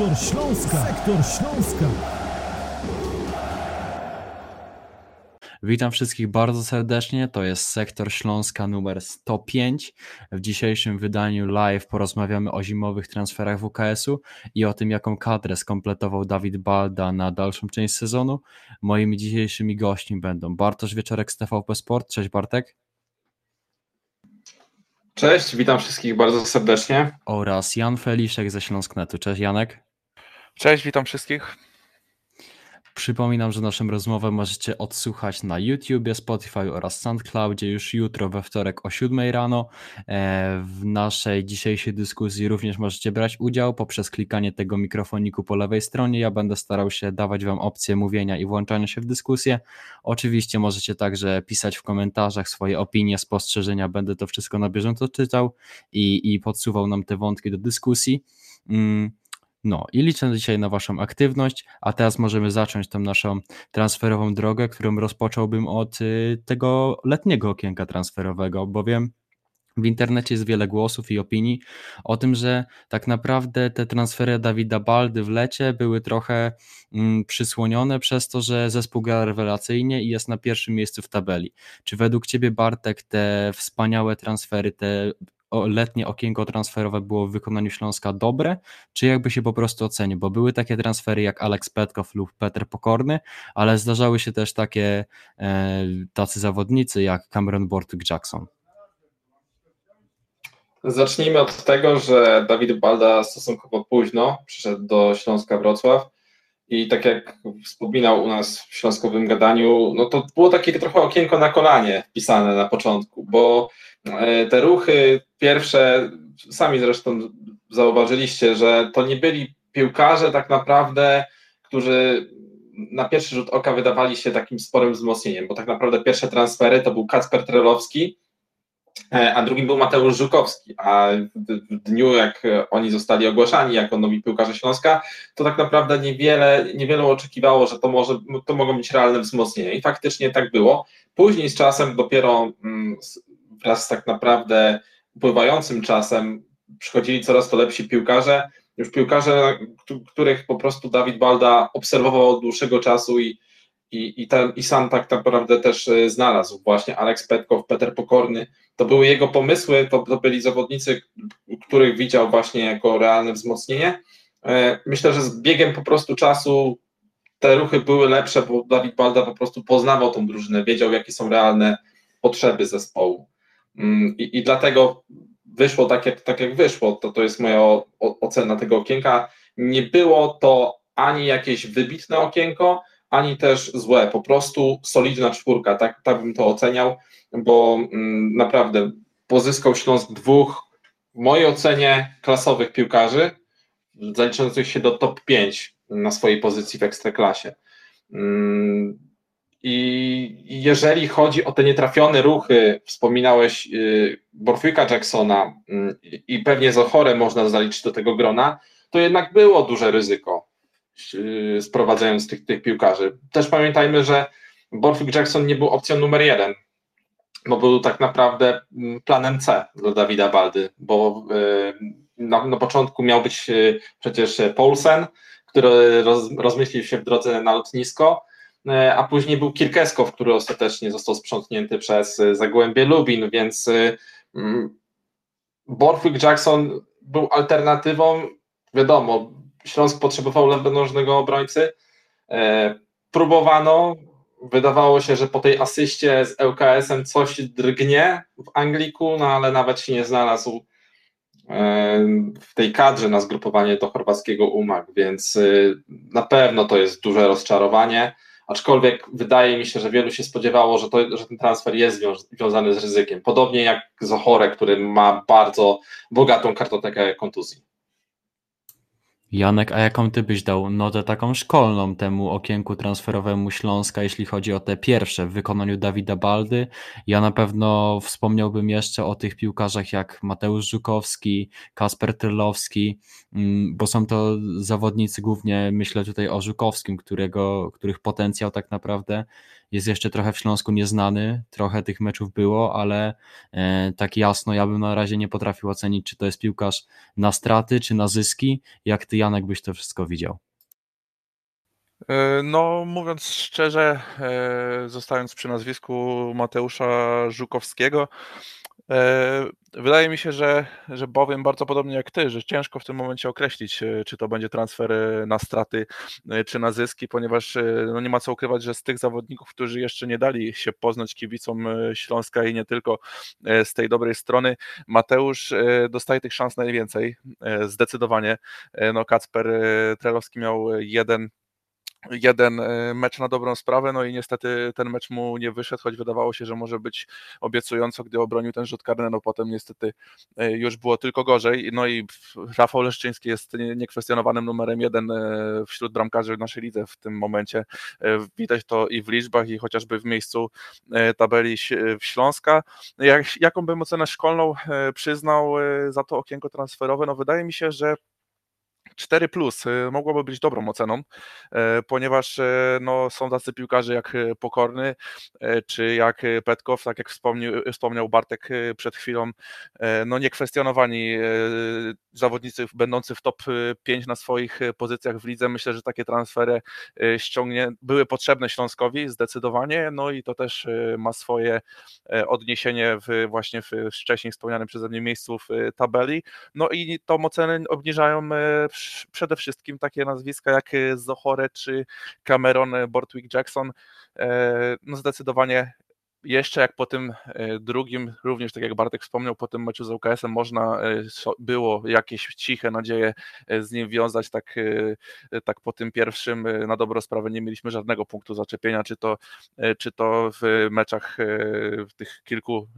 Sektor Śląska. Sektor Śląska. Witam wszystkich bardzo serdecznie. To jest sektor Śląska numer 105. W dzisiejszym wydaniu live porozmawiamy o zimowych transferach WKS-u i o tym, jaką kadrę skompletował Dawid Balda na dalszą część sezonu. Moimi dzisiejszymi gośćmi będą Bartosz Wieczorek z TVP Sport. Cześć Bartek. Cześć, witam wszystkich bardzo serdecznie. Oraz Jan Feliszek ze Śląsknetu. Cześć Janek. Cześć, witam wszystkich. Przypominam, że naszą rozmowę możecie odsłuchać na YouTubie, Spotify oraz SoundCloudzie już jutro we wtorek o 7 rano. E, w naszej dzisiejszej dyskusji również możecie brać udział poprzez klikanie tego mikrofoniku po lewej stronie. Ja będę starał się dawać Wam opcję mówienia i włączania się w dyskusję. Oczywiście możecie także pisać w komentarzach swoje opinie, spostrzeżenia. Będę to wszystko na bieżąco czytał i, i podsuwał nam te wątki do dyskusji. Mm. No i liczę dzisiaj na Waszą aktywność, a teraz możemy zacząć tą naszą transferową drogę, którą rozpocząłbym od y, tego letniego okienka transferowego, bowiem w internecie jest wiele głosów i opinii o tym, że tak naprawdę te transfery Dawida Baldy w lecie były trochę mm, przysłonione przez to, że zespół gra rewelacyjnie i jest na pierwszym miejscu w tabeli. Czy według Ciebie, Bartek, te wspaniałe transfery, te letnie okienko transferowe było w wykonaniu Śląska dobre, czy jakby się po prostu ocenił, bo były takie transfery jak Alex Petkow lub Peter Pokorny, ale zdarzały się też takie e, tacy zawodnicy jak Cameron Bortuk-Jackson. Zacznijmy od tego, że Dawid Balda stosunkowo późno przyszedł do Śląska Wrocław i tak jak wspominał u nas w śląskowym gadaniu, no to było takie trochę okienko na kolanie wpisane na początku, bo E, te ruchy pierwsze, sami zresztą zauważyliście, że to nie byli piłkarze tak naprawdę, którzy na pierwszy rzut oka wydawali się takim sporym wzmocnieniem, bo tak naprawdę pierwsze transfery to był Kacper Trelowski, a drugim był Mateusz Żukowski, a w dniu jak oni zostali ogłaszani jako nowi piłkarze Śląska, to tak naprawdę niewiele, niewielu oczekiwało, że to, może, to mogą być realne wzmocnienia i faktycznie tak było. Później z czasem dopiero mm, wraz z tak naprawdę upływającym czasem przychodzili coraz to lepsi piłkarze, już piłkarze, których po prostu Dawid Balda obserwował od dłuższego czasu i, i, i, i sam tak naprawdę też e, znalazł. Właśnie Aleks Petkow, Peter Pokorny, to były jego pomysły, to, to byli zawodnicy, których widział właśnie jako realne wzmocnienie. E, myślę, że z biegiem po prostu czasu te ruchy były lepsze, bo Dawid Balda po prostu poznawał tą drużynę, wiedział jakie są realne potrzeby zespołu. Mm, I, i dlatego wyszło tak jak, tak, jak wyszło. To, to jest moja ocena tego okienka. Nie było to ani jakieś wybitne okienko, ani też złe. Po prostu solidna czwórka, tak, tak bym to oceniał, bo mm, naprawdę pozyskał Śląsk dwóch, w mojej ocenie, klasowych piłkarzy, zaliczających się do top 5 na swojej pozycji w ekstraklasie. Mm, i jeżeli chodzi o te nietrafione ruchy, wspominałeś y, Borfika Jacksona y, i pewnie Zochore można zaliczyć do tego grona, to jednak było duże ryzyko sprowadzając tych, tych piłkarzy. Też pamiętajmy, że Borfik Jackson nie był opcją numer jeden, bo był tak naprawdę mm, planem C dla Dawida Baldy, bo na, na początku miał być przecież Paulsen, który roz, rozmyślił się w drodze na lotnisko, a później był Kirkeskow, który ostatecznie został sprzątnięty przez Zagłębie Lubin, więc mm, Borthwick Jackson był alternatywą, wiadomo, Śląsk potrzebował lewonożnego obrońcy, próbowano, wydawało się, że po tej asyście z ŁKS-em coś drgnie w Angliku, no ale nawet się nie znalazł w tej kadrze na zgrupowanie do chorwackiego UMAK, więc na pewno to jest duże rozczarowanie aczkolwiek wydaje mi się, że wielu się spodziewało, że, to, że ten transfer jest związany z ryzykiem. Podobnie jak Zochore, który ma bardzo bogatą kartotekę kontuzji. Janek, a jaką ty byś dał notę taką szkolną temu okienku transferowemu Śląska, jeśli chodzi o te pierwsze w wykonaniu Dawida Baldy? Ja na pewno wspomniałbym jeszcze o tych piłkarzach jak Mateusz Żukowski, Kasper Trylowski, mm, bo są to zawodnicy głównie, myślę tutaj o Żukowskim, którego, których potencjał tak naprawdę jest jeszcze trochę w Śląsku nieznany, trochę tych meczów było, ale e, tak jasno ja bym na razie nie potrafił ocenić, czy to jest piłkarz na straty, czy na zyski. Jak ty Janek byś to wszystko widział? E, no, mówiąc szczerze, e, zostając przy nazwisku Mateusza Żukowskiego, wydaje mi się, że, że bowiem bardzo podobnie jak ty, że ciężko w tym momencie określić, czy to będzie transfer na straty, czy na zyski, ponieważ no nie ma co ukrywać, że z tych zawodników, którzy jeszcze nie dali się poznać kibicom Śląska i nie tylko z tej dobrej strony, Mateusz dostaje tych szans najwięcej, zdecydowanie. No Kacper Trelowski miał jeden jeden e, mecz na dobrą sprawę, no i niestety ten mecz mu nie wyszedł, choć wydawało się, że może być obiecująco, gdy obronił ten rzut karny, no potem niestety e, już było tylko gorzej, no i Rafał Leszczyński jest niekwestionowanym numerem jeden e, wśród bramkarzy w naszej lidze w tym momencie, widać to i w liczbach i chociażby w miejscu tabeli Śląska. Jak, jaką bym ocenę szkolną przyznał za to okienko transferowe? No wydaje mi się, że 4 plus y, mogłoby być dobrą oceną, e, ponieważ e, no, są tacy piłkarze jak e, Pokorny, czy jak Petkow, tak jak wspomniał, wspomniał Bartek przed chwilą, no niekwestionowani zawodnicy będący w top 5 na swoich pozycjach w lidze. Myślę, że takie transfery ściągnie, były potrzebne Śląskowi zdecydowanie, no i to też ma swoje odniesienie w, właśnie w wcześniej wspomnianym przeze mnie miejscu w tabeli. No i tą ocenę obniżają przede wszystkim takie nazwiska jak y, Zohore czy Cameron Bortwick Jackson. E, no zdecydowanie jeszcze jak po tym e, drugim, również tak jak Bartek wspomniał, po tym meczu z UKS-em można e, było jakieś ciche nadzieje e, z nim wiązać, tak, tak po tym pierwszym na dobrą sprawę nie mieliśmy żadnego punktu zaczepienia, czy to, czy to w meczach, w tych kilku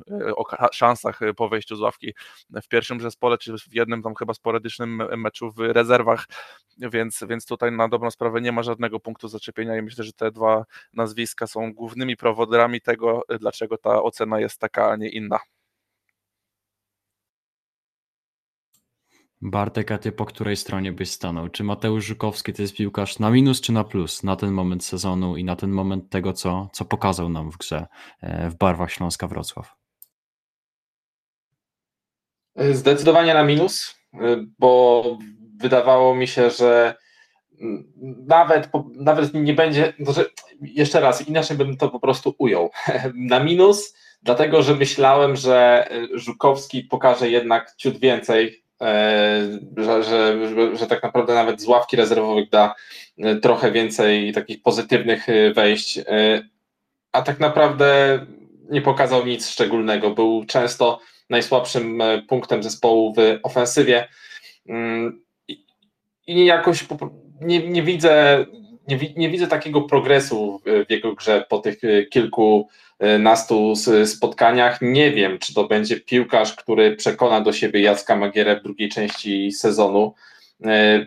szansach po wejściu z ławki w pierwszym zespole, czy w jednym tam chyba sporadycznym meczu w rezerwach, więc, więc tutaj na dobrą sprawę nie ma żadnego punktu zaczepienia i myślę, że te dwa nazwiska są głównymi prowodyrami tego, dlaczego ta ocena jest taka, a nie inna. Bartek, a ty po której stronie byś stanął? Czy Mateusz Żukowski to jest piłkarz na minus czy na plus na ten moment sezonu i na ten moment tego, co, co pokazał nam w grze e, w barwach Śląska Wrocław? Zdecydowanie na minus, e, bo wydawało mi się, że nawet, nawet nie będzie, znaczy, jeszcze raz, inaczej bym to po prostu ujął. Na minus, dlatego że myślałem, że Żukowski pokaże jednak ciut więcej, e, że, że, że, tak naprawdę nawet z ławki rezerwowych da e, trochę więcej takich pozytywnych e, wejść, a tak naprawdę nie pokazał nic szczególnego. Był często najsłabszym punktem zespołu w ofensywie mm, i jakoś nie, nie widzę nie, nie, widzę takiego progresu w jego grze po tych e, kilkunastu spotkaniach. Nie wiem, czy to będzie piłkarz, który przekona do siebie Jacka Magierę w drugiej części sezonu. E,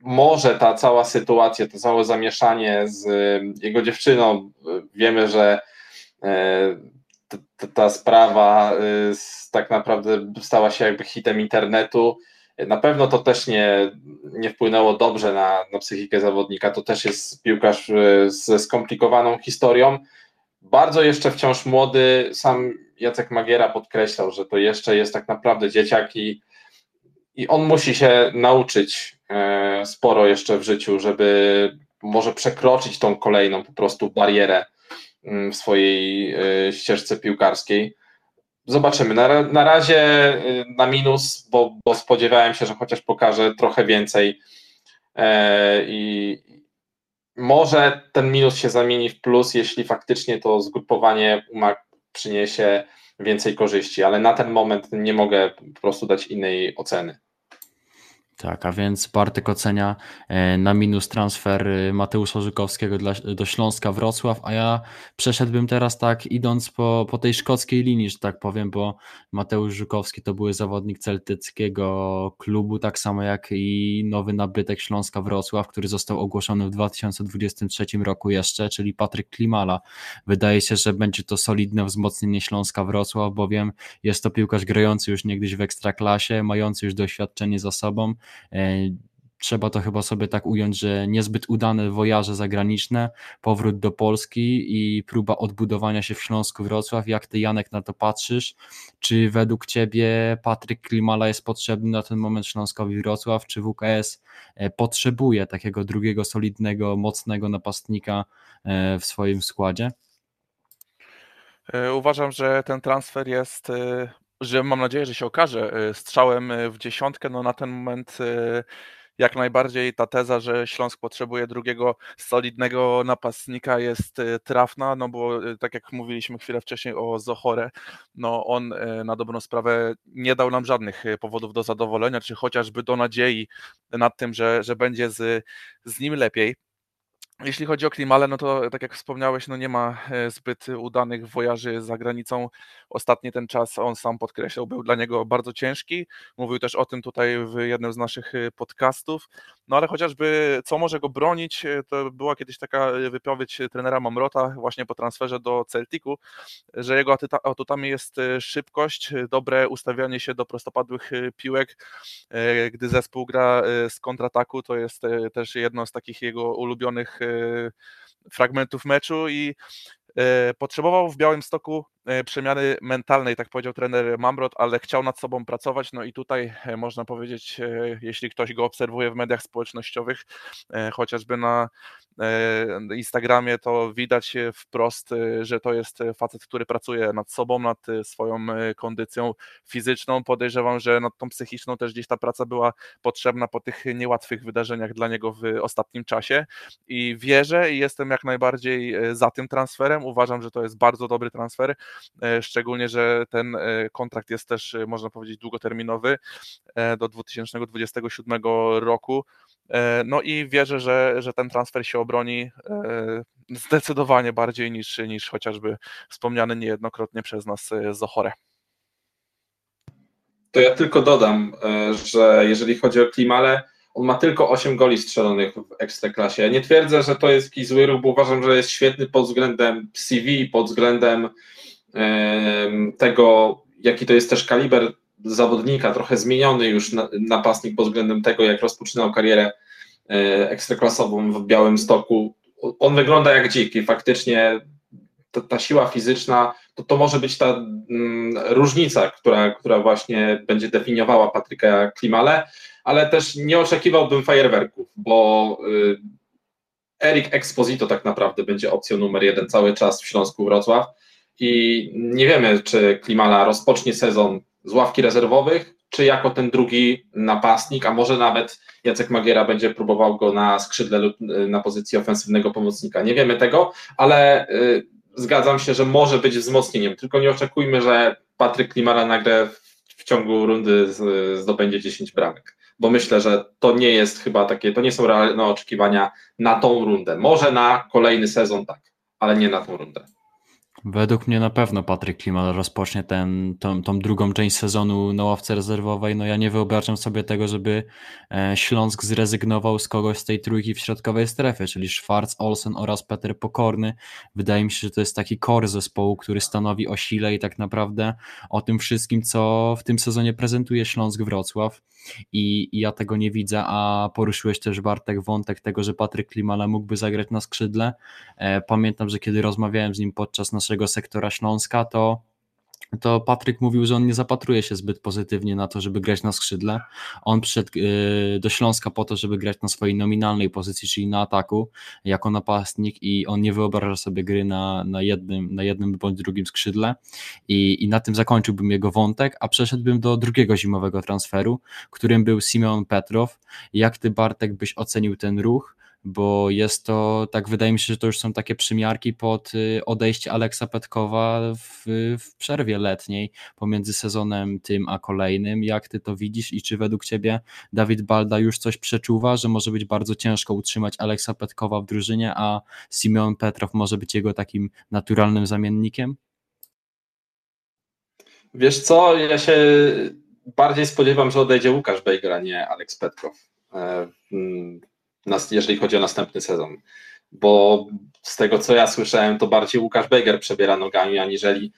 może ta cała sytuacja, to całe zamieszanie z e, jego dziewczyną, wiemy, że ta sprawa tak naprawdę stała się jakby hitem internetu na pewno to też nie, nie wpłynęło dobrze na, na psychikę zawodnika. To też jest piłkarz e, ze skomplikowaną historią. Bardzo jeszcze wciąż młody. Sam Jacek Magiera podkreślał, że to jeszcze jest tak naprawdę dzieciak i, i on musi się nauczyć e, sporo jeszcze w życiu, żeby może przekroczyć tą kolejną po prostu barierę mm, w swojej e, ścieżce piłkarskiej. Zobaczymy. Na, na razie y, na minus, bo, bo spodziewałem się, że chociaż pokaże trochę więcej e, i może ten minus się zamieni w plus, jeśli faktycznie to zgrupowanie przyniesie więcej korzyści, ale na ten moment nie mogę po prostu dać innej oceny. Tak, a więc Bartek ocenia e, na minus transfer e, Mateusza Żukowskiego dla, do Śląska Wrocław, a ja przeszedłbym teraz tak idąc po, po tej szkockiej linii, że tak powiem, bo Mateusz Żukowski to był zawodnik celtyckiego klubu, tak samo jak i nowy nabytek Śląska Wrocław, który został ogłoszony w 2023 roku jeszcze, czyli Patryk Klimala. Wydaje się, że będzie to solidne wzmocnienie Śląska Wrocław, bowiem jest to piłkarz grający już niegdyś w Ekstraklasie, mający już doświadczenie za sobą, trzeba to chyba sobie tak ująć, że niezbyt udane wojaże zagraniczne, powrót do Polski i próba odbudowania się w Śląsku Wrocław. Jak ty Janek na to patrzysz? Czy według ciebie Patryk Klimala jest potrzebny na ten moment Śląskowi Wrocław, czy WKS e, potrzebuje takiego drugiego solidnego, mocnego napastnika e, w swoim składzie? E, uważam, że ten transfer jest, że mam nadzieję, że się okaże strzałem w dziesiątkę. No na ten moment jak najbardziej ta teza, że Śląsk potrzebuje drugiego solidnego napastnika jest e, trafna, no bo e, tak jak mówiliśmy chwilę wcześniej o Zochore, no on e, na dobrą sprawę nie dał nam żadnych powodów do zadowolenia, czy chociażby do nadziei nad tym, że, że będzie z, z nim lepiej. Jeśli chodzi o Klimale, no to tak jak wspomniałeś, no nie ma e, zbyt udanych wojaży za granicą. Ostatni ten czas, on sam podkreślał, był dla niego bardzo ciężki. Mówił też o tym tutaj w jednym z naszych e, podcastów. No ale chociażby co może go bronić, e, to była kiedyś taka wypowiedź trenera Mamrota właśnie po transferze do Celticu, że jego atutami jest szybkość, dobre ustawianie się do prostopadłych piłek. Gdy zespół gra z kontrataku, to jest też jedno z takich jego ulubionych fragmentów meczu i e, potrzebował w Białym Stoku E, przemiany mentalnej, tak powiedział trener Mamrot, ale chciał nad sobą pracować. No i tutaj e, można powiedzieć, e, jeśli ktoś go obserwuje w mediach społecznościowych, chociażby na Instagramie, to widać wprost, że to jest facet, który pracuje nad sobą, nad swoją kondycją fizyczną. Podejrzewam, że nad tą psychiczną też gdzieś ta praca była potrzebna po tych niełatwych wydarzeniach dla niego w ostatnim czasie. I wierzę i jestem jak najbardziej za tym transferem. Uważam, że to jest bardzo dobry transfer. E, szczególnie, że ten e, kontrakt jest też, e, można powiedzieć, długoterminowy do 2027 roku. No i wierzę, że, że ten transfer się obroni zdecydowanie bardziej niż, niż chociażby wspomniany niejednokrotnie przez nas Zochore. To ja tylko dodam, że jeżeli chodzi o Klimale, on ma tylko 8 goli strzelonych w Ekstraklasie. Ja nie twierdzę, że to jest jakiś zły ruch, bo uważam, że jest świetny pod względem CV, pod względem tego, jaki to jest też kaliber zawodnika, trochę zmieniony już napastnik pod względem tego, jak rozpoczynał karierę e, ekstraklasową w Białym Stoku. On wygląda jak dzik i faktycznie ta, ta siła fizyczna, to, to może być ta mm, różnica, która, która właśnie będzie definiowała Patryka Klimale, ale też nie oczekiwałbym fajerwerków, bo y, Erik Exposito tak naprawdę będzie opcją numer jeden cały czas w Śląsku Wrocław i nie wiemy, czy Klimala rozpocznie sezon z ławki rezerwowych, czy jako ten drugi napastnik, a może nawet Jacek Magiera będzie próbował go na skrzydle lub y, na pozycji ofensywnego pomocnika. Nie wiemy tego, ale y, zgadzam się, że może być wzmocnieniem, tylko nie oczekujmy, że Patryk Klimala nagle w ciągu rundy zdobędzie 10 bramek, bo myślę, że to nie jest chyba takie, to nie są realne oczekiwania na tą rundę. Może na kolejny sezon tak, ale nie na tą rundę. Według mnie na pewno Patryk Klimal rozpocznie ten, tą, tą drugą część sezonu na ławce rezerwowej. No ja nie wyobrażam sobie tego, żeby e, Śląsk zrezygnował z kogoś z tej trójki w środkowej strefie, czyli Schwarz, Olsen oraz Peter Pokorny. Wydaje mi się, że to jest taki core zespołu, który stanowi o sile i tak naprawdę o tym wszystkim, co w tym sezonie prezentuje Śląsk Wrocław i, i ja tego nie widzę, a poruszyłeś też Bartek wątek tego, że Patryk Klimala mógłby zagrać na skrzydle. E, pamiętam, że kiedy rozmawiałem z nim podczas naszego sektora Śląska, to to Patryk mówił, że on nie zapatruje się zbyt pozytywnie na to, żeby grać na skrzydle. On przyszedł y, do Śląska po to, żeby grać na swojej nominalnej pozycji, czyli na ataku, jako napastnik i on nie wyobraża sobie gry na, na, jednym, na jednym bądź drugim skrzydle I, i na tym zakończyłbym jego wątek, a przeszedłbym do drugiego zimowego transferu, którym był Simeon Petrow. Jak ty Bartek byś ocenił ten ruch? Bo jest to, tak wydaje mi się, że to już są takie przymiarki pod y, odejście Aleksa Petkowa w, w przerwie letniej pomiędzy sezonem tym a kolejnym. Jak ty to widzisz i czy według ciebie Dawid Balda już coś przeczuwa, że może być bardzo ciężko utrzymać Aleksa Petkowa w drużynie, a Simeon Petrow może być jego takim naturalnym zamiennikiem? Wiesz co, ja się bardziej spodziewam, że odejdzie Łukasz Bejger, a nie Aleks Petkow. Jeżeli chodzi o następny sezon. Bo z tego, co ja słyszałem, to bardziej Łukasz Bejger przebiera nogami, aniżeli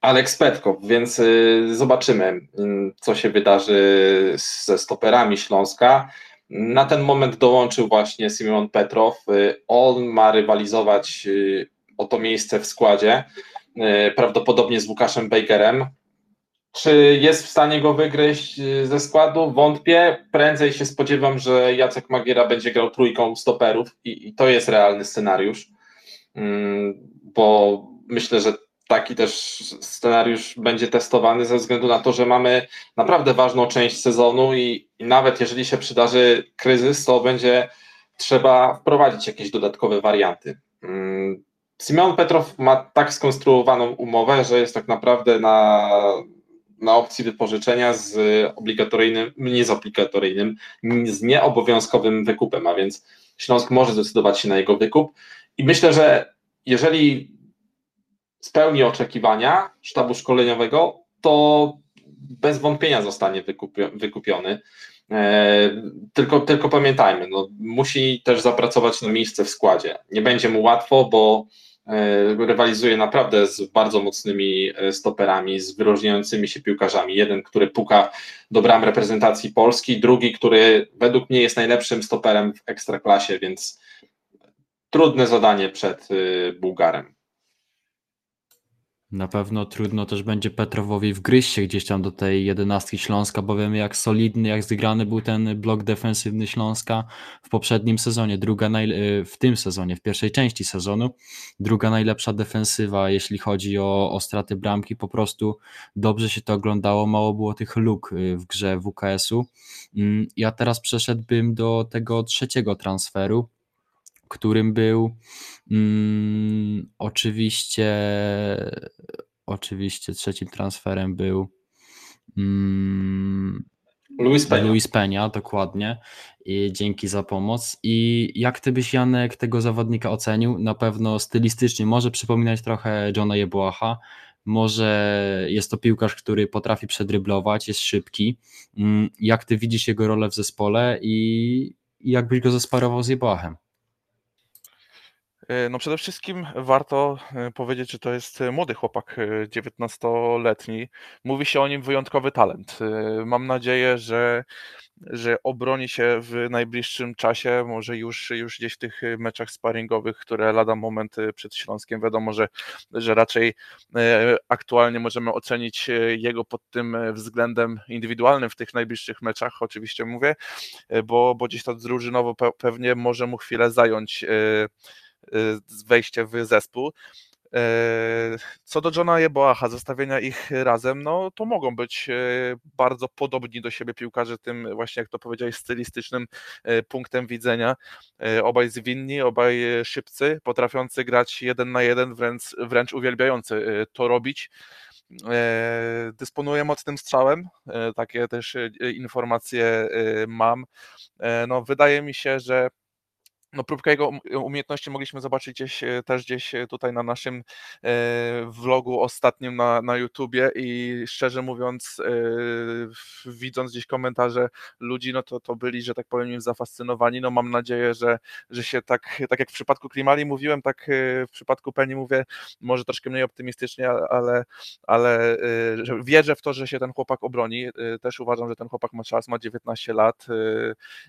Aleks Petkow, więc y, zobaczymy, y, co się wydarzy ze stoperami Śląska. Na ten moment dołączył właśnie Simon Petrow. On ma rywalizować o to miejsce w składzie, prawdopodobnie z Łukaszem Bakerem. Czy jest w stanie go wygryźć ze składu? Wątpię. Prędzej się spodziewam, że Jacek Magiera będzie grał trójką stoperów i, i to jest realny scenariusz, mm, bo myślę, że taki też scenariusz będzie testowany ze względu na to, że mamy naprawdę ważną część sezonu i, i nawet jeżeli się przydarzy kryzys, to będzie trzeba wprowadzić jakieś dodatkowe warianty. Mm, Simeon Petrow ma tak skonstruowaną umowę, że jest tak naprawdę na, na opcji wypożyczenia z obligatoryjnym, nie z obligatoryjnym, z nieobowiązkowym wykupem, a więc Śląsk może zdecydować się na jego wykup i myślę, że jeżeli spełni oczekiwania sztabu szkoleniowego, to bez wątpienia zostanie wykupiony. E, tylko, tylko pamiętajmy, no, musi też zapracować na miejsce w składzie. Nie będzie mu łatwo, bo rywalizuje naprawdę z bardzo mocnymi e, stoperami, z wyróżniającymi się piłkarzami. Jeden, który puka do bram reprezentacji Polski, drugi, który według mnie jest najlepszym stoperem w ekstraklasie, więc trudne zadanie przed Bułgarem. Na pewno trudno też będzie Petrowowi wgryźć się gdzieś tam do tej jedenastki Śląska, bo wiemy jak solidny, jak zgrany był ten blok defensywny Śląska w poprzednim sezonie, druga naj... w tym sezonie, w pierwszej części sezonu, druga najlepsza defensywa, jeśli chodzi o, o straty bramki, po prostu dobrze się to oglądało, mało było tych luk y, w grze WKS-u. Mm, ja teraz przeszedłbym do tego trzeciego transferu, którym był mm, oczywiście oczywiście trzecim transferem był mm, Luis Peña. Luis Peña, dokładnie. I dzięki za pomoc. I jak ty byś, Janek, tego zawodnika ocenił? Na pewno stylistycznie może przypominać trochę Johna Jebłacha. Może jest to piłkarz, który potrafi przedryblować, jest szybki. Mm, jak ty widzisz jego rolę w zespole i jak byś go zesparował z Jebłachem? E, no przede wszystkim warto e, powiedzieć, że to jest e, młody chłopak, 19-letni. Mówi się o nim wyjątkowy talent. Mam nadzieję, że, że obroni się w najbliższym czasie, może już, już gdzieś w tych meczach sparingowych, które lada moment przed Śląskiem. Wiadomo, że, że raczej aktualnie możemy ocenić jego pod tym względem indywidualnym w tych najbliższych meczach, oczywiście mówię, bo, bo gdzieś to drużynowo pewnie może mu chwilę zająć wejście w zespół. E, co do Johna Jeboacha, zestawienia ich razem, no to mogą być e, bardzo podobni do siebie piłkarze, tym właśnie jak to powiedziałeś, stylistycznym e, punktem widzenia. Obaj zwinni, obaj szybcy, potrafiący grać jeden na jeden, wręcz, wręcz uwielbiający to robić. Dysponuję mocnym strzałem, takie też informacje mam. No, wydaje mi się, że no, próbkę jego um, umiejętności mogliśmy zobaczyć gdzieś, e, też gdzieś e, tutaj na naszym e, vlogu ostatnim na, na YouTubie i szczerze mówiąc, widząc gdzieś komentarze ludzi, no to, to byli, że tak powiem, zafascynowani. No mam nadzieję, że, że się tak, tak jak w przypadku Klimali mówiłem, tak w przypadku Penny mówię, może troszkę mniej optymistycznie, ale, ale wierzę w to, że się ten chłopak obroni. Też uważam, że ten chłopak ma czas, ma 19 lat.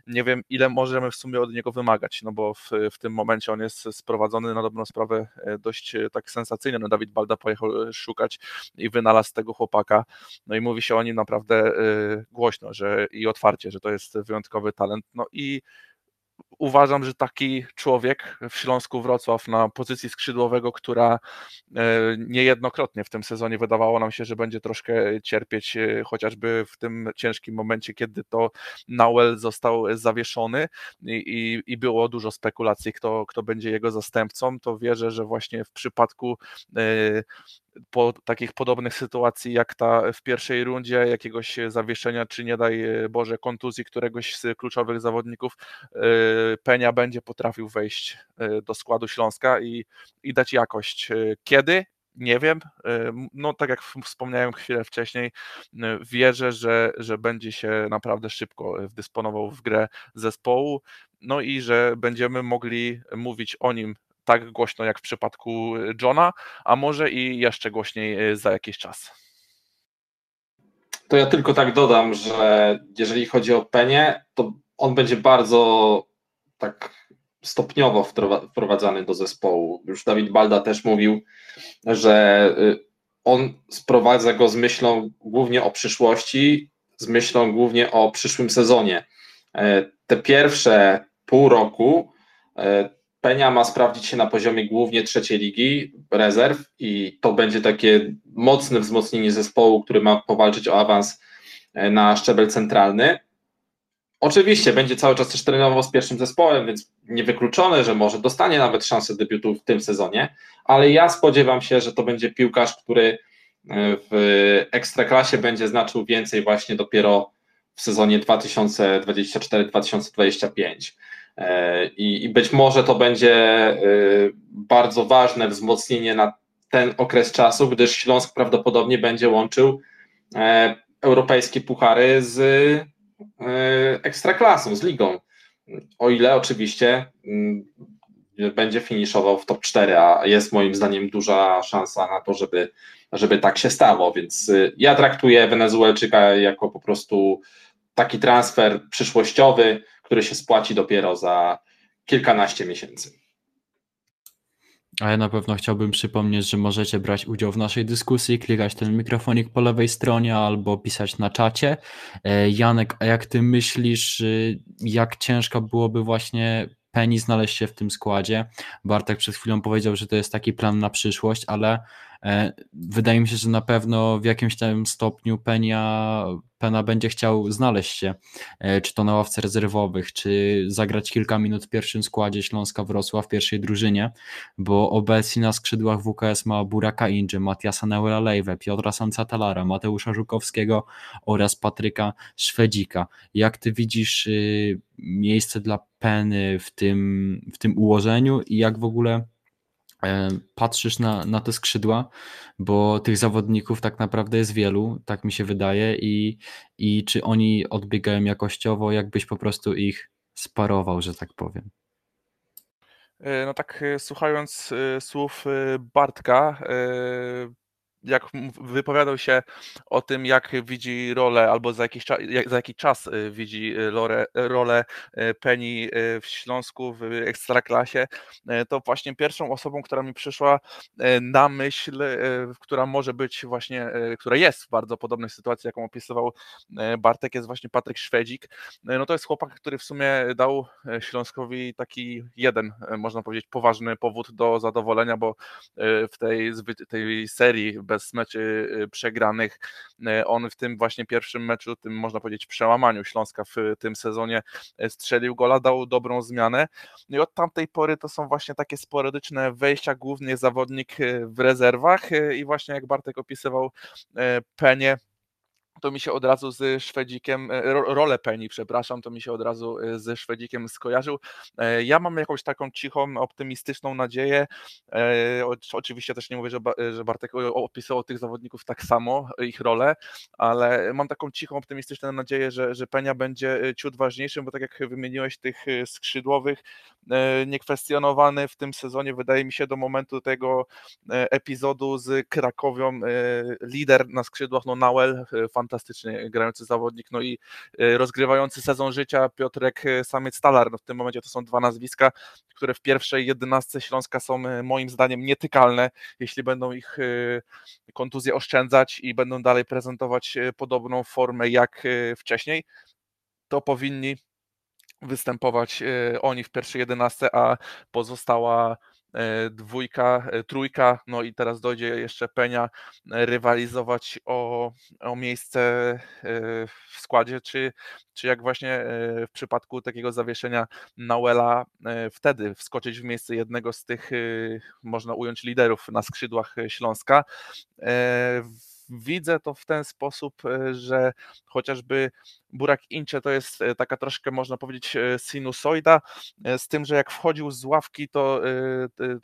Nie wiem, ile możemy w sumie od niego wymagać. No bo w, w tym momencie on jest sprowadzony na dobrą sprawę e, dość e, tak sensacyjnie. No Dawid Balda pojechał e, szukać i wynalazł tego chłopaka. No i mówi się o nim naprawdę głośno, że i otwarcie, że to jest wyjątkowy talent. No i uważam, że taki człowiek w Śląsku Wrocław na pozycji skrzydłowego, która e, niejednokrotnie w tym sezonie wydawało nam się, że będzie troszkę cierpieć, e, chociażby w tym ciężkim momencie, kiedy to Nauel został zawieszony i, i, i było dużo spekulacji, kto, kto będzie jego zastępcą, to wierzę, że właśnie w przypadku e, po takich podobnych sytuacji jak ta w pierwszej rundzie, jakiegoś zawieszenia, czy nie daj Boże kontuzji któregoś z kluczowych zawodników, e, Penia będzie potrafił wejść e, do składu Śląska i, i dać jakość. E, kiedy? Nie wiem. No, tak jak wspomniałem chwilę wcześniej, wierzę, że, że będzie się naprawdę szybko wdysponował w grę zespołu, no i że będziemy mogli mówić o nim tak głośno jak w przypadku y, Johna, a może i jeszcze głośniej y, za jakiś czas. To ja tylko tak dodam, że jeżeli chodzi o Penię, to on będzie bardzo tak stopniowo wprowadzany do zespołu. Już Dawid Balda też mówił, że y, on sprowadza go z myślą głównie o przyszłości, z myślą głównie o przyszłym sezonie. E, te pierwsze pół roku e, Penia ma sprawdzić się na poziomie głównie trzeciej ligi rezerw i to będzie takie mocne wzmocnienie zespołu, który ma powalczyć o awans e, na szczebel centralny. Oczywiście będzie cały czas też trenował z pierwszym zespołem, więc niewykluczone, że może dostanie nawet szansę debiutu w tym sezonie, ale ja spodziewam się, że to będzie piłkarz, który w ekstraklasie będzie znaczył więcej właśnie dopiero w sezonie 2024-2025. E, I, I być może to będzie e, bardzo ważne wzmocnienie na ten okres czasu, gdyż Śląsk prawdopodobnie będzie łączył e, europejskie puchary z ekstraklasą, z ligą. O ile oczywiście mm, będzie finiszował w top 4, a jest moim zdaniem duża szansa na to, żeby, żeby tak się stało. Więc ja traktuję Wenezuelczyka jako po prostu taki transfer przyszłościowy, który się spłaci dopiero za kilkanaście miesięcy. A ja na pewno chciałbym przypomnieć, że możecie brać udział w naszej dyskusji, klikać ten mikrofonik po lewej stronie albo pisać na czacie. E, Janek, a jak ty myślisz, y, jak ciężko byłoby właśnie Penny znaleźć się w tym składzie? Bartek przed chwilą powiedział, że to jest taki plan na przyszłość, ale wydaje mi się, że na pewno w jakimś tam stopniu Penia, Pena będzie chciał znaleźć się, e, czy to na ławce rezerwowych, czy zagrać kilka minut w pierwszym składzie Śląska Wrocław w pierwszej drużynie, bo obecnie na skrzydłach WKS ma Buraka Inży, Matiasa Neuela Lejwę, Piotra Sancatalara, Mateusza Żukowskiego oraz Patryka Szwedzika. Jak ty widzisz y, miejsce dla Peny w tym, w tym ułożeniu i jak w ogóle E, patrzysz na, na te skrzydła, bo tych zawodników tak naprawdę jest wielu, tak mi się wydaje, i, i czy oni odbiegają jakościowo, jakbyś po prostu ich sparował, że tak powiem. E, no tak, e, słuchając słów Bartka, jak wypowiadał się o tym, jak widzi rolę, albo za, jakiś czas, za jaki czas y, widzi y, rolę, rolę Penny w Śląsku w Ekstraklasie, y, to właśnie pierwszą osobą, która mi przyszła na myśl, która może być właśnie, która jest w bardzo podobnej sytuacji, jaką opisywał Bartek, jest właśnie Patryk Szwedzik. No to jest chłopak, który w sumie dał Śląskowi taki jeden, można powiedzieć, poważny powód do zadowolenia, bo w tej, tej serii bez meczy y, przegranych. Y, on w tym właśnie pierwszym meczu, tym można powiedzieć przełamaniu Śląska w tym sezonie y, strzelił gola, dał dobrą zmianę. No I od tamtej pory to są właśnie takie sporadyczne wejścia, głównie zawodnik w rezerwach i właśnie jak Bartek opisywał Penie, to mi się od razu z Szwedzikiem, e, rolę Penny, przepraszam, to mi się od razu e, ze Szwedzikiem skojarzył. E, ja mam jakąś taką cichą, optymistyczną nadzieję. Oczywiście też nie mówię, że Bartek opisywał tych zawodników tak samo, ich rolę, ale mam taką cichą, optymistyczną nadzieję, że, że Penia będzie ciut ważniejszym, bo tak jak wymieniłeś tych skrzydłowych, niekwestionowany w tym sezonie, wydaje mi się, do momentu tego epizodu z Krakowią, lider na skrzydłach, no Nauel, fantastycznie fantastycznie grający zawodnik, no i e, rozgrywający sezon życia Piotrek e, Samiec-Stalar. No w tym momencie to są dwa nazwiska, które w pierwszej jedenastce Śląska są e, moim zdaniem nietykalne, jeśli będą ich kontuzje oszczędzać i będą dalej prezentować podobną formę jak wcześniej, to powinni występować oni w pierwszej jedenastce, a pozostała dwójka, e, trójka, no i teraz dojdzie jeszcze Penia e, rywalizować o, o miejsce w składzie, czy, czy jak właśnie w przypadku takiego zawieszenia Nauela wtedy wskoczyć w miejsce jednego z tych, można ująć, liderów na skrzydłach Śląska widzę to w ten sposób, e, że chociażby Burak Incze to jest e, taka troszkę, można powiedzieć, e, sinusoida, z tym, że jak wchodził z ławki, to,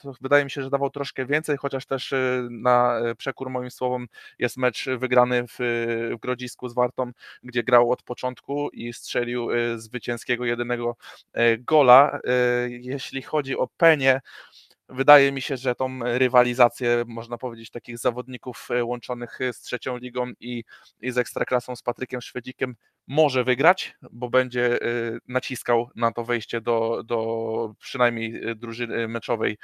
to wydaje mi się, że dawał troszkę więcej, chociaż też na przekór moim słowom jest mecz wygrany w, w Grodzisku z Wartą, gdzie grał od początku i strzelił zwycięskiego jedynego gola. Jeśli chodzi o Penie, Wydaje mi się, że tą rywalizację, można powiedzieć, takich zawodników e, łączonych e, z trzecią ligą i, i z ekstraklasą z Patrykiem Szwedzikiem może wygrać, bo będzie naciskał na to wejście do, do przynajmniej drużyny meczowej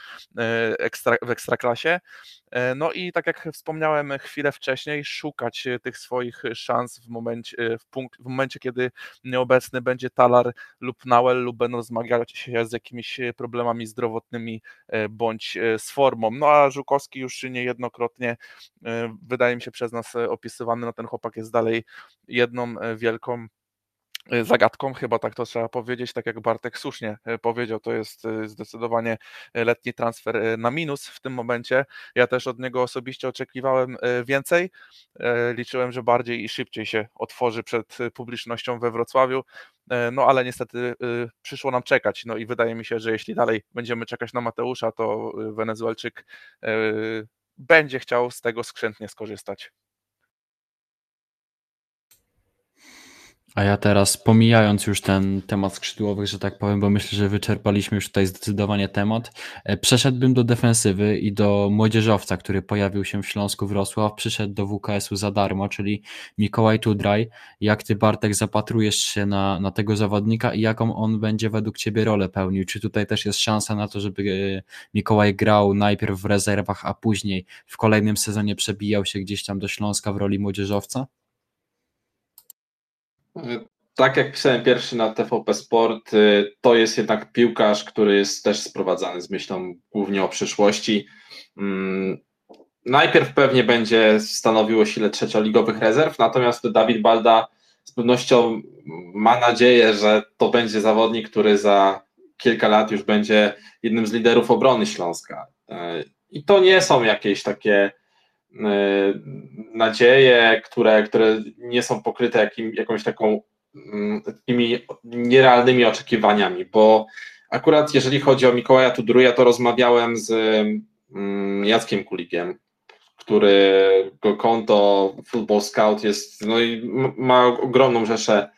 ekstra, w ekstraklasie. No i tak jak wspomniałem chwilę wcześniej, szukać tych swoich szans w momencie, w, w momencie kiedy nieobecny będzie Talar lub Nawel lub będą zmagać się z jakimiś problemami zdrowotnymi bądź z formą. No a Żukowski już niejednokrotnie wydaje mi się przez nas opisywany, no ten chłopak jest dalej jedną wielką Y, zagadką, chyba tak to trzeba powiedzieć, tak jak Bartek słusznie y, powiedział, to jest y, zdecydowanie letni transfer na minus w tym momencie. Ja też od niego osobiście oczekiwałem więcej. Liczyłem, że bardziej i szybciej się otworzy przed publicznością we Wrocławiu, no ale niestety przyszło nam czekać. No i wydaje mi się, że jeśli dalej będziemy czekać na Mateusza, to Wenezuelczyk będzie chciał z tego skrzętnie skorzystać. A ja teraz, pomijając już ten temat skrzydłowych, że tak powiem, bo myślę, że wyczerpaliśmy już tutaj zdecydowanie temat, e, przeszedłbym do defensywy i do młodzieżowca, który pojawił się w Śląsku Wrocław, przyszedł do WKS-u za darmo, czyli Mikołaj Tudraj. Jak ty, Bartek, zapatrujesz się na, na tego zawodnika i jaką on będzie według ciebie rolę pełnił? Czy tutaj też jest szansa na to, żeby e, Mikołaj grał najpierw w rezerwach, a później w kolejnym sezonie przebijał się gdzieś tam do Śląska w roli młodzieżowca? Tak jak pisałem pierwszy na TVP Sport, y, to jest jednak piłkarz, który jest też sprowadzany z myślą głównie o przyszłości. Mm, najpierw pewnie będzie stanowił o sile trzecioligowych rezerw, natomiast Dawid Balda z pewnością ma nadzieję, że to będzie zawodnik, który za kilka lat już będzie jednym z liderów obrony Śląska. Y, I to nie są jakieś takie nadzieje, które, które nie są pokryte jakim, jakąś taką mm, takimi nierealnymi oczekiwaniami, bo akurat jeżeli chodzi o Mikołaja Tudruja, to rozmawiałem z mm, Jackiem Kulikiem, którego konto Football Scout jest, no i ma ogromną rzeszę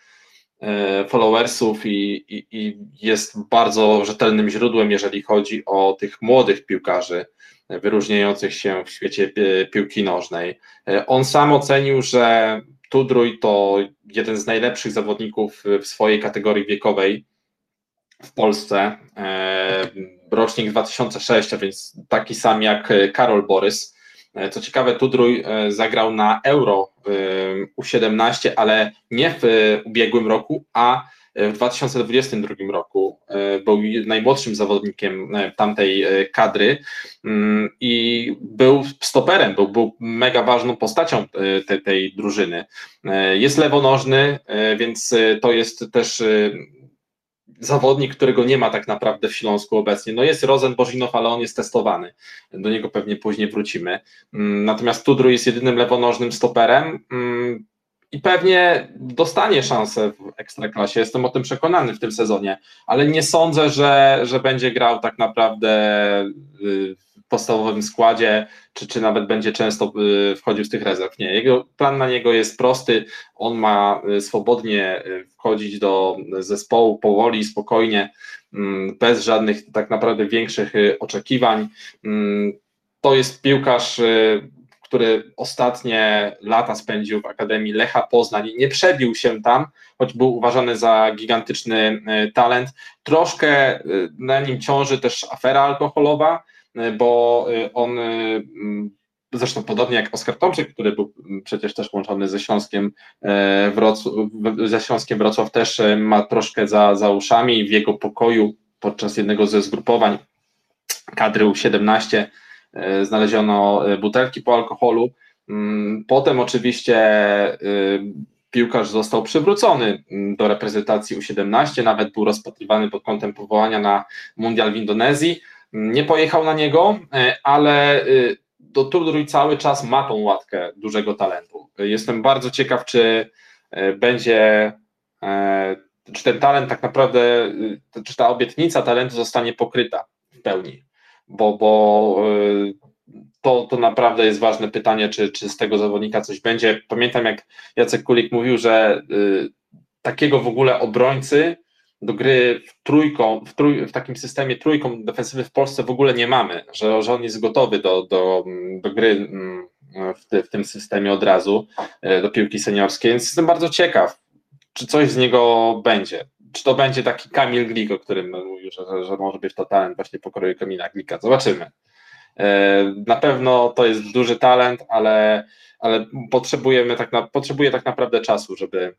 y, followersów i, i, i jest bardzo rzetelnym źródłem, jeżeli chodzi o tych młodych piłkarzy wyróżniających się w świecie piłki nożnej. On sam ocenił, że Tudruj to jeden z najlepszych zawodników w swojej kategorii wiekowej w Polsce. E, rocznik 2006, a więc taki sam jak Karol Borys. E, co ciekawe, Tudruj e, zagrał na Euro U17, ale nie w ubiegłym roku, a w 2022 roku e, był najmłodszym zawodnikiem e, tamtej e, kadry mm, i był stoperem, był, był mega ważną postacią tej, drużyny. Jest lewonożny, więc to jest też zawodnik, którego nie ma tak naprawdę w Śląsku obecnie. No jest Rozen Bożinow, ale on jest testowany. Do niego pewnie później wrócimy. Mm, natomiast Tudru jest jedynym lewonożnym stoperem. I pewnie dostanie szansę w ekstraklasie. Jestem o tym przekonany w tym sezonie, ale nie sądzę, że, że będzie grał tak naprawdę y, w podstawowym składzie, czy, czy nawet będzie często y, wchodził z tych rezerw. Nie, jego plan na niego jest prosty. On ma y, swobodnie wchodzić do zespołu powoli, spokojnie, mm, bez żadnych tak naprawdę większych oczekiwań. Mm, to jest piłkarz który ostatnie lata spędził w Akademii Lecha Poznań, nie przebił się tam, choć był uważany za gigantyczny e, talent. Troszkę e, na nim ciąży też afera alkoholowa, e, bo on zresztą podobnie jak Oskar Tomczyk, który był przecież też łączony ze Śląskiem Wrocław, ze Śląskiem Wrocław też ma troszkę za, za uszami w jego pokoju podczas jednego ze zgrupowań kadry U17 E, znaleziono e, butelki po alkoholu. Mm, potem oczywiście e, piłkarz został przywrócony mm, do reprezentacji U17, nawet był rozpatrywany pod kątem powołania na mundial w Indonezji. Mm, nie pojechał na niego, ale do Tudruj cały czas ma tą łatkę dużego talentu. Jestem bardzo ciekaw, czy będzie, czy ten talent tak naprawdę, czy ta obietnica talentu zostanie pokryta w pełni bo, bo y, to, to naprawdę jest ważne pytanie, czy, czy z tego zawodnika coś będzie. Pamiętam, jak Jacek Kulik mówił, że y, takiego w ogóle obrońcy do gry w trójką, w, trój, w takim systemie trójką defensywy w Polsce w ogóle nie mamy, że, że on jest gotowy do, do, do gry mm, w, w tym systemie od razu, y, do piłki seniorskiej, więc jestem bardzo ciekaw. czy coś z niego będzie. Czy to będzie taki Kamil Glik, o którym mówił, że, że może być to talent właśnie pokroju Kamila Glika. Zobaczymy. E, na pewno to jest duży talent, ale, ale potrzebujemy tak na, potrzebuje tak naprawdę czasu, żeby,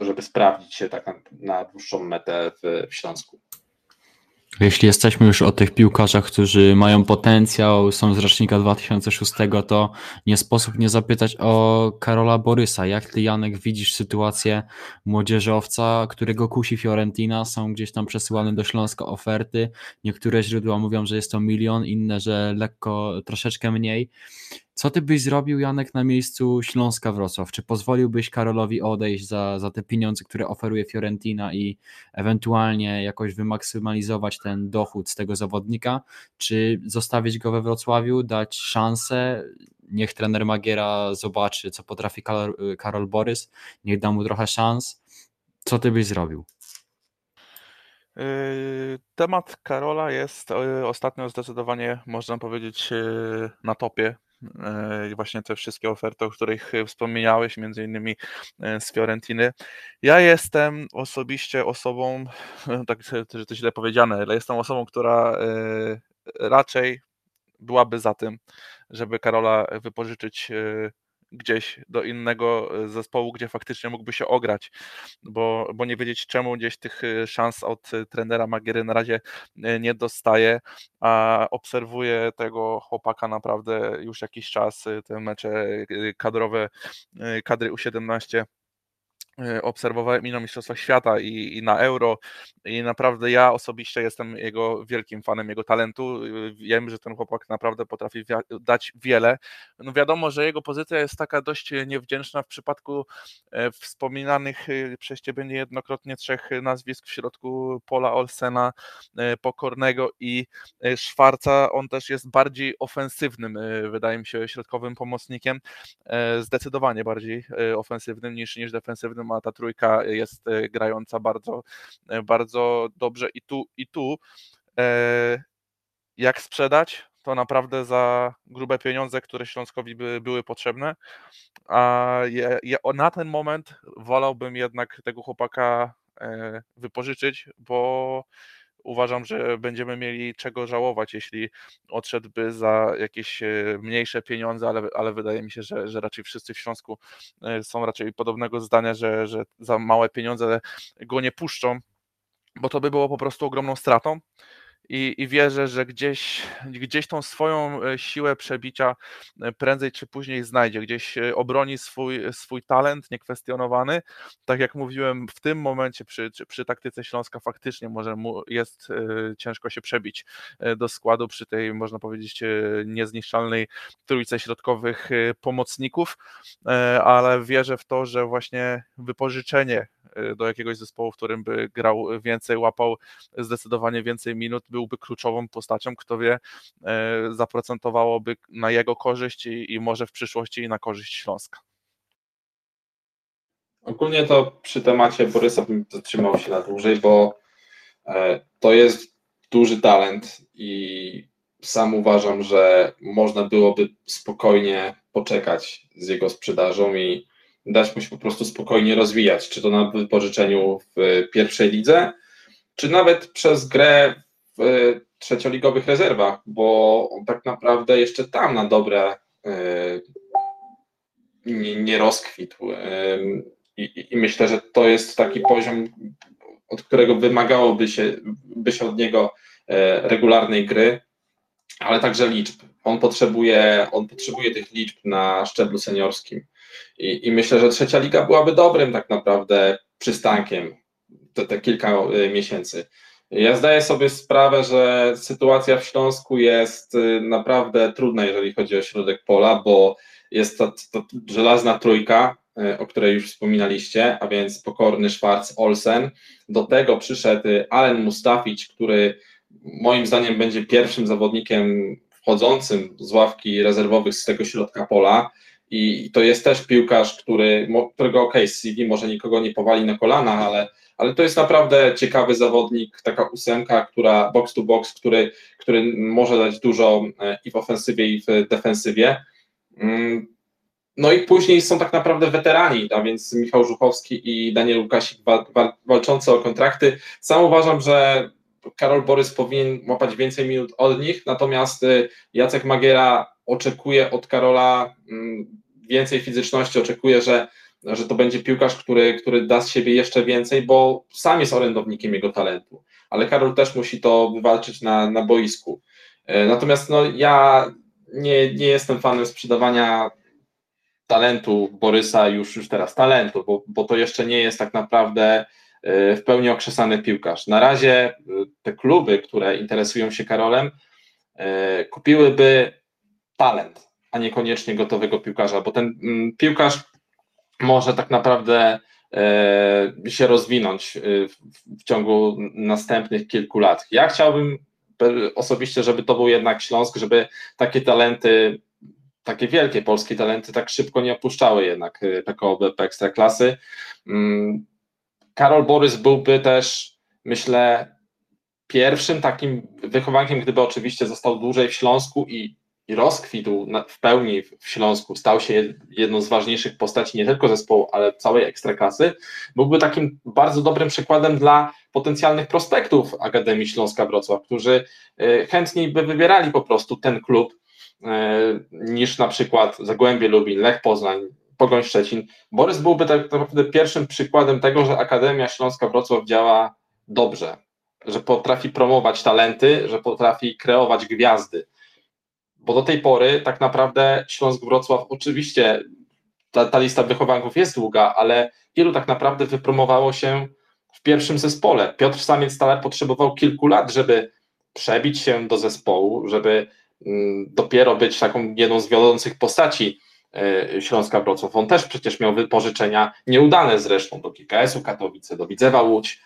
żeby sprawdzić się tak na, na dłuższą metę w, w Śląsku. Jeśli jesteśmy już o tych piłkarzach, którzy mają potencjał, są z rocznika 2006, to nie sposób nie zapytać o Karola Borysa. Jak ty, Janek, widzisz sytuację młodzieżowca, którego kusi Fiorentina? Są gdzieś tam przesyłane do Śląska oferty. Niektóre źródła mówią, że jest to milion, inne, że lekko, troszeczkę mniej. Co ty byś zrobił, Janek, na miejscu Śląska Wrocław? Czy pozwoliłbyś Karolowi odejść za, za te pieniądze, które oferuje Fiorentina i ewentualnie jakoś wymaksymalizować ten dochód z tego zawodnika? Czy zostawić go we Wrocławiu, dać szansę? Niech trener Magiera zobaczy, co potrafi Karol, Karol Borys, niech da mu trochę szans. Co ty byś zrobił? Yy, temat Karola jest yy, ostatnio zdecydowanie, można powiedzieć, yy, na topie właśnie te wszystkie oferty, o których wspomniałeś, między innymi e, z Fiorentiny. Ja jestem osobiście osobą, tak, że to źle powiedziane, ale jestem osobą, która e, raczej byłaby za tym, żeby Karola wypożyczyć gdzieś do innego e, zespołu, gdzie faktycznie mógłby się ograć, bo, bo nie wiedzieć czemu gdzieś tych e, szans od e, trenera Magiery na razie nie dostaje, a obserwuję tego chłopaka naprawdę już jakiś czas, te mecze kadrowe, kadry U17 Y, obserwowałem i na Mistrzostwach Świata i, i, na Euro i naprawdę ja osobiście jestem jego wielkim fanem jego talentu. Y, wiem, że ten chłopak naprawdę potrafi dać wiele. No wiadomo, że jego pozycja jest taka dość niewdzięczna w przypadku e, wspominanych przez ciebie niejednokrotnie trzech nazwisk w środku Pola Olsena, e, Pokornego i e, Szwarca. On też jest bardziej ofensywnym, wydaje mi się, środkowym pomocnikiem, zdecydowanie bardziej ofensywnym niż, niż defensywnym a ta trójka jest e, grająca bardzo, e, bardzo dobrze i tu, i tu e, jak sprzedać, to naprawdę za grube pieniądze, które Śląskowi by, były potrzebne. A je, je, na ten moment wolałbym jednak tego chłopaka wypożyczyć, bo uważam, że będziemy mieli czego żałować, jeśli odszedłby za jakieś e, mniejsze pieniądze, ale, ale wydaje mi się, że, że raczej wszyscy w Śląsku e, są raczej podobnego zdania, że, że za małe pieniądze go nie puszczą, bo to by było po prostu ogromną stratą i, i wierzę, że gdzieś, gdzieś tą swoją e, siłę przebicia e, prędzej czy później znajdzie, gdzieś e, obroni swój, swój talent niekwestionowany. Tak jak mówiłem, w tym momencie przy, przy taktyce Śląska faktycznie może mu jest ciężko się przebić do składu przy tej, można powiedzieć, niezniszczalnej trójce środkowych pomocników, ale wierzę w to, że właśnie wypożyczenie do jakiegoś zespołu, w którym by grał więcej, łapał zdecydowanie więcej minut, byłby kluczową postacią, kto wie, y, zaprocentowałoby na jego korzyść i, i może w przyszłości i na korzyść Śląska. Ogólnie to przy temacie Borysa bym zatrzymał się na dłużej, bo e, to jest duży talent i sam uważam, że można byłoby spokojnie poczekać z jego sprzedażą i dać mu się po prostu spokojnie rozwijać, czy to na wypożyczeniu w pierwszej lidze, czy nawet przez grę w trzecioligowych rezerwach, bo on tak naprawdę jeszcze tam na dobre e, nie, nie rozkwitł. E, I, I, myślę, że to jest taki poziom, od którego wymagałoby się, by się od niego e, regularnej gry, ale także liczb. On potrzebuje, on potrzebuje tych liczb na szczeblu seniorskim. I, I, myślę, że trzecia liga byłaby dobrym tak naprawdę przystankiem te, te kilka e, miesięcy. Ja zdaję sobie sprawę, że sytuacja w Śląsku jest e, naprawdę trudna, jeżeli chodzi o środek pola, bo jest to, to żelazna trójka, e, o której już wspominaliście, a więc pokorny Schwarz Olsen. Do tego przyszedł Allen Mustafic, który moim zdaniem będzie pierwszym zawodnikiem wchodzącym z ławki rezerwowych z tego środka pola. I to jest też piłkarz, który, którego ok, CV może nikogo nie powali na kolana, ale, ale to jest naprawdę ciekawy zawodnik, taka ósemka, która box to box, który, który może dać dużo e, i w ofensywie, i w defensywie. Mm, no i później są tak naprawdę weterani, a więc Michał Żuchowski i Daniel Łukasik walczący o kontrakty. Sam uważam, że Karol Borys powinien łapać więcej minut od nich, natomiast y, Jacek Magiera oczekuje od Karola mm, więcej fizyczności, oczekuje, że, że to będzie piłkarz, który, który da z siebie jeszcze więcej, bo sam jest orędownikiem jego talentu, ale Karol też musi to wywalczyć na, na boisku. Y, natomiast no, ja nie, nie jestem fanem sprzedawania talentu Borysa, już, już teraz talentu, bo, bo to jeszcze nie jest tak naprawdę y, w pełni okrzesany piłkarz. Na razie y, te kluby, które interesują się Karolem, kupiłyby talent, a niekoniecznie gotowego piłkarza, bo ten mm, piłkarz może tak naprawdę się rozwinąć w ciągu następnych kilku lat. Ja chciałbym osobiście, żeby to był jednak Śląsk, żeby takie talenty takie wielkie polskie talenty tak szybko nie opuszczały jednak y, PKO BP Ekstraklasy. Mm, Karol Borys byłby też, myślę, pierwszym takim wychowankiem, gdyby oczywiście został dłużej w Śląsku i, i rozkwitł w pełni w Śląsku, stał się jedną z ważniejszych postaci nie tylko zespołu, ale całej ekstraklasy, byłby takim bardzo dobrym przykładem dla potencjalnych prospektów Akademii Śląska Wrocław, którzy y, chętniej by wybierali po prostu ten klub, E, niż na przykład Zagłębie Lubin, Lech Poznań, Pogoń Szczecin. Borys byłby tak naprawdę pierwszym przykładem tego, że Akademia Śląska Wrocław działa dobrze, że potrafi promować talenty, że potrafi kreować gwiazdy. Bo do tej pory tak naprawdę Śląsk Wrocław, oczywiście ta, ta lista wychowanków jest długa, ale wielu tak naprawdę wypromowało się w pierwszym zespole. Piotr Samiec-Stalar potrzebował kilku lat, żeby przebić się do zespołu, żeby Mm, dopiero być taką jedną z wiodących postaci e, Śląska Wrocław. On też przecież miał wypożyczenia nieudane zresztą do GKS-u Katowice, do Widzewa Łódź.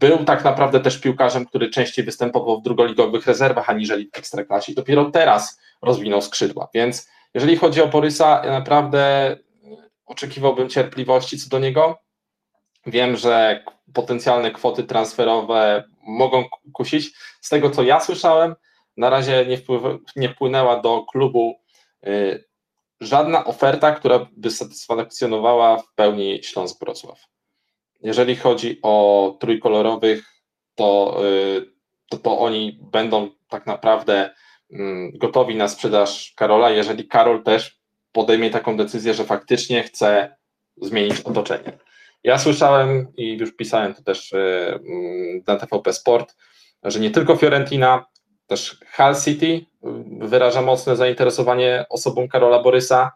Był tak naprawdę też piłkarzem, który częściej występował w drugoligowych rezerwach aniżeli w Ekstraklasie. Dopiero teraz rozwinął skrzydła, więc jeżeli chodzi o Borysa, ja naprawdę oczekiwałbym cierpliwości co do niego. Wiem, że potencjalne kwoty transferowe mogą kusić. Z tego, co ja słyszałem, na razie nie, wpływ, nie wpłynęła do klubu y, żadna oferta, która by satysfakcjonowała w pełni Śląsk Wrocław. Jeżeli chodzi o trójkolorowych, to, y, to, to oni będą tak naprawdę y, gotowi na sprzedaż Karola, jeżeli Karol też podejmie taką decyzję, że faktycznie chce zmienić otoczenie. Ja słyszałem i już pisałem to też e, mm, na TVP Sport, że nie tylko Fiorentina, też Hull City wyraża mocne zainteresowanie osobą Karola Borysa.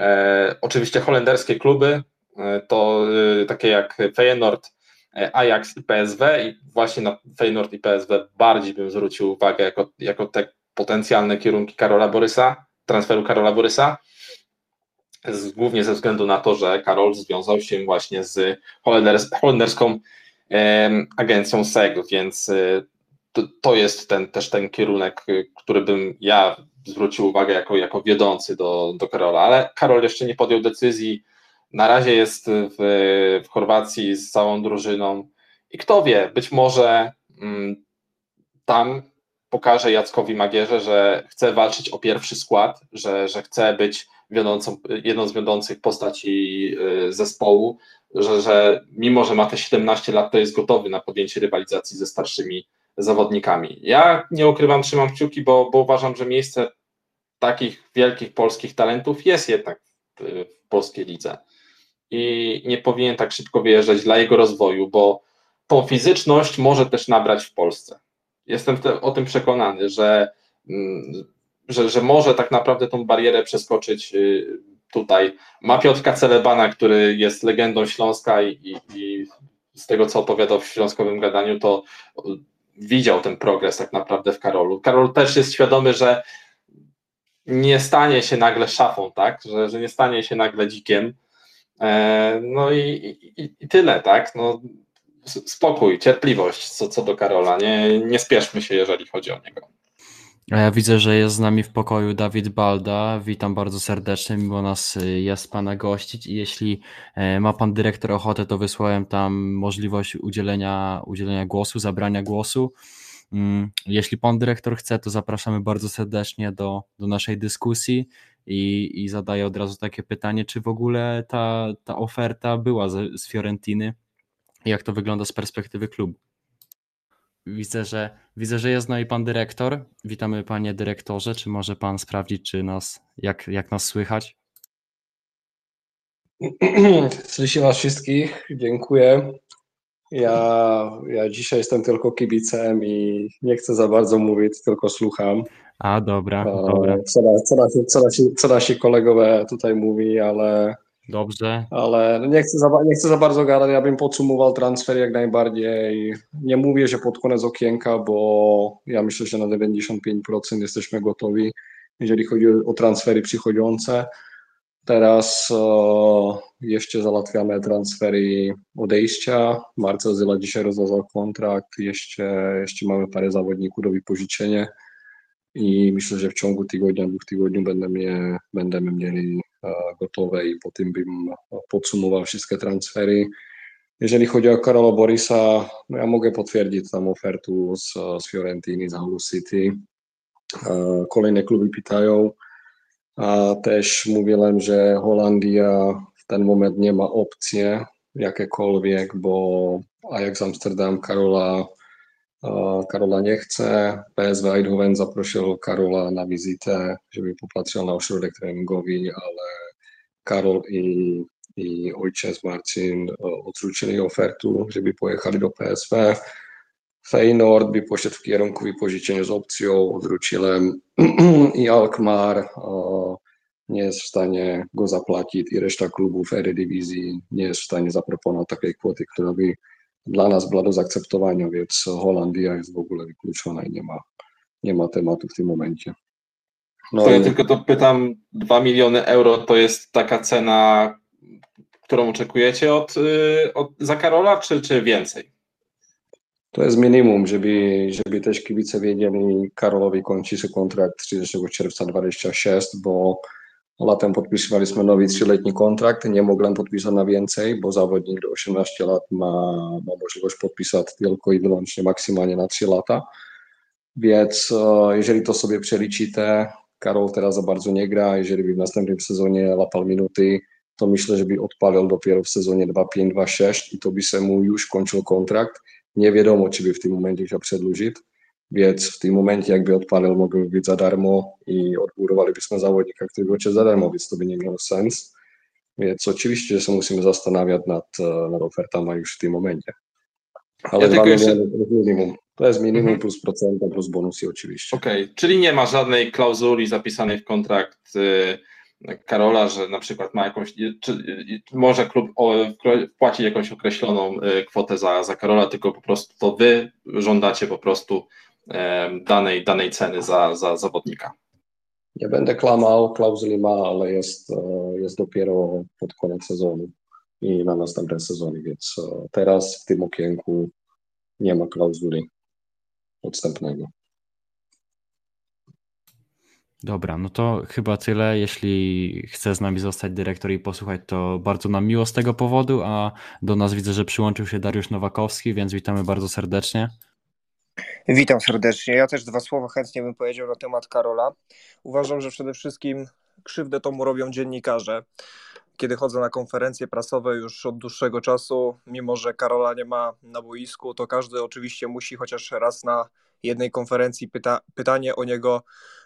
E, oczywiście holenderskie kluby, to e, takie jak Feyenoord, e, Ajax i PSW i właśnie na Feyenoord i PSW bardziej bym zwrócił uwagę jako, jako te potencjalne kierunki Karola Borysa, transferu Karola Borysa z, głównie ze względu na to, że Karol związał się właśnie z holenders, holenderską e, agencją SEG, więc e, to, to, jest ten, też ten kierunek, który bym ja zwrócił uwagę jako, jako wiodący do, do Karola, ale Karol jeszcze nie podjął decyzji, na razie jest w, w Chorwacji z całą drużyną i kto wie, być może mm, tam pokaże Jackowi Magierze, że chce walczyć o pierwszy skład, że, że chce być wiodącą, jedną z wiodących postaci y, zespołu, że, że mimo, że ma te 17 lat, to jest gotowy na podjęcie rywalizacji ze starszymi zawodnikami. Ja nie ukrywam, trzymam kciuki, bo, bo uważam, że miejsce takich wielkich polskich talentów jest jednak w, w polskiej lidze i nie powinien tak szybko wyjeżdżać dla jego rozwoju, bo tą fizyczność może też nabrać w Polsce. Jestem te, o tym przekonany, że mm, że, że może tak naprawdę tą barierę przeskoczyć y, tutaj. Ma Piotrka Celebana, który jest legendą Śląska i, i, i z tego, co opowiadał w śląskowym gadaniu, to widział ten progres tak naprawdę w Karolu. Karol też jest świadomy, że nie stanie się nagle szafą, tak? Że, że nie stanie się nagle dzikiem. E, no i, i, i, tyle, tak? No, spokój, cierpliwość co, co do Karola. Nie, nie spieszmy się, jeżeli chodzi o niego. Ja widzę, że jest z nami w pokoju Dawid Balda. Witam bardzo serdecznie, miło nas y, jest Pana gościć i jeśli e, ma Pan dyrektor ochotę, to wysłałem tam możliwość udzielenia, udzielenia głosu, zabrania głosu. Mm, jeśli Pan dyrektor chce, to zapraszamy bardzo serdecznie do, do naszej dyskusji i, i zadaję od razu takie pytanie, czy w ogóle ta, ta oferta była z, z Fiorentiny? Jak to wygląda z perspektywy klubu? Widzę, że widzę, że jest z nami pan dyrektor. Witamy panie dyrektorze. Czy może pan sprawdzić, czy nas, jak, jak nas słychać? Słyszę was wszystkich, dziękuję. Ja, ja dzisiaj jestem tylko kibicem i nie chcę za bardzo mówić, tylko słucham. A, dobra, E, dobra. Co, na- co, nasi, co, nasi, co nasi kolegowie tutaj mówi, ale, Dobrze. ale nie, chcę za, nie chcę za bardzo gadać. Ja bym podsumował transfer jak najbardziej. Nie mówię, że pod koniec okienka, bo ja myślę, że na 95% jesteśmy gotowi, jeżeli chodzi o, o transfery przychodzące. Teraz e, jeszcze załatwiamy transfery odejścia. Marcel Zyla dzisiaj rozwiązał kontrakt. Jeszcze, jeszcze mamy parę zawodników do wypożyczenia i myślę, że w ciągu tygodnia, dwóch tygodni będziemy, będziemy mieli e, gotowe i po tym bym podsumował wszystkie transfery. Jeżeli chodzi o Karola Borisa, no ja mogę potwierdzić tam ofertę z, z Fiorentiny, z Hull City. E, Kolejne kluby pytają, a też mówiłem, że Holandia w ten moment nie ma opcji jakiekolwiek, bo Ajax Amsterdam Karola, Karola nie chce. PSV Eindhoven zaprosił Karola na wizytę, żeby popatrzył na ośrodek treningowy, ale Karol i, i ojciec Marcin e, odrzucili ofertę, żeby pojechali do PSV. Feyenoord by poszedł w kierunku wypożyczenia z opcją, odwróciłem i Alkmaar e, nie jest w stanie go zapłacić i reszta klubów Eredivisie nie jest w stanie zaproponować takiej kwoty, która by dla nas była do zaakceptowania, więc Holandia jest w ogóle wykluczona i nie ma, nie ma tematu w tym momencie. No To ja i- tylko to pytam, 2 miliony euro to jest taka cena, którą oczekujecie od, y, od, za Karola, czy, czy więcej? To jest minimum, żeby, żeby też kibice wiedzieli, Karolowi kończy się kontrakt 30 czerwca 26, bo latem podpisywaliśmy nowy trzyletni kontrakt, nie mogłem podpisać na więcej, bo zawodnik do 18 lat ma, ma możliwość podpisać tylko i wyłącznie maksymalnie na 3 lata. Więc e, jeżeli to sobie przeliczycie, Karol teraz za bardzo nie gra, jeżeli by w następnym sezonie lapał minuty, to myślę, że by odpalił dopiero w sezonie 2-5-2-6 i to by się mu już kończył kontrakt. Nie wiadomo, czy by w tym momencie chciał przedłużyć, więc w tym momencie jakby odpalił, mógłby być za darmo i odbudowalibyśmy zawodnika, który będzie za darmo, więc to by nie miało sens. Więc oczywiście, że się musimy zastanawiać nad, e, nad ofertami już w tym momencie. Ale Ja dwa jeszcze- to jest minimum. To jest minimum Mhm. plus procenta, plus bonusy oczywiście. Okej, czyli nie ma żadnej klauzuli zapisanej w kontrakt y, Karola, że na przykład ma jakąś, czy, y, może klub o, wpłaci jakąś określoną y, kwotę za, za Karola, tylko po prostu to wy żądacie po prostu danej, danej ceny za, za zawodnika. Nie będę klamał, klauzuli ma, ale jest, e, jest dopiero pod koniec sezonu i na następny sezon, więc e, teraz w tym okienku nie ma klauzuli odstępnego. Dobra, no to chyba tyle. Jeśli chce z nami zostać dyrektor i posłuchać, to bardzo nam miło z tego powodu, a do nas widzę, że przyłączył się Dariusz Nowakowski, więc witamy bardzo serdecznie. Witam serdecznie. Ja też dwa słowa chętnie bym powiedział na temat Karola. Uważam, że przede wszystkim krzywdę to mu robią dziennikarze. Kiedy chodzę na konferencje prasowe już od dłuższego czasu, mimo że Karola nie ma na boisku, to każdy oczywiście musi chociaż raz na jednej konferencji pyta pytanie o niego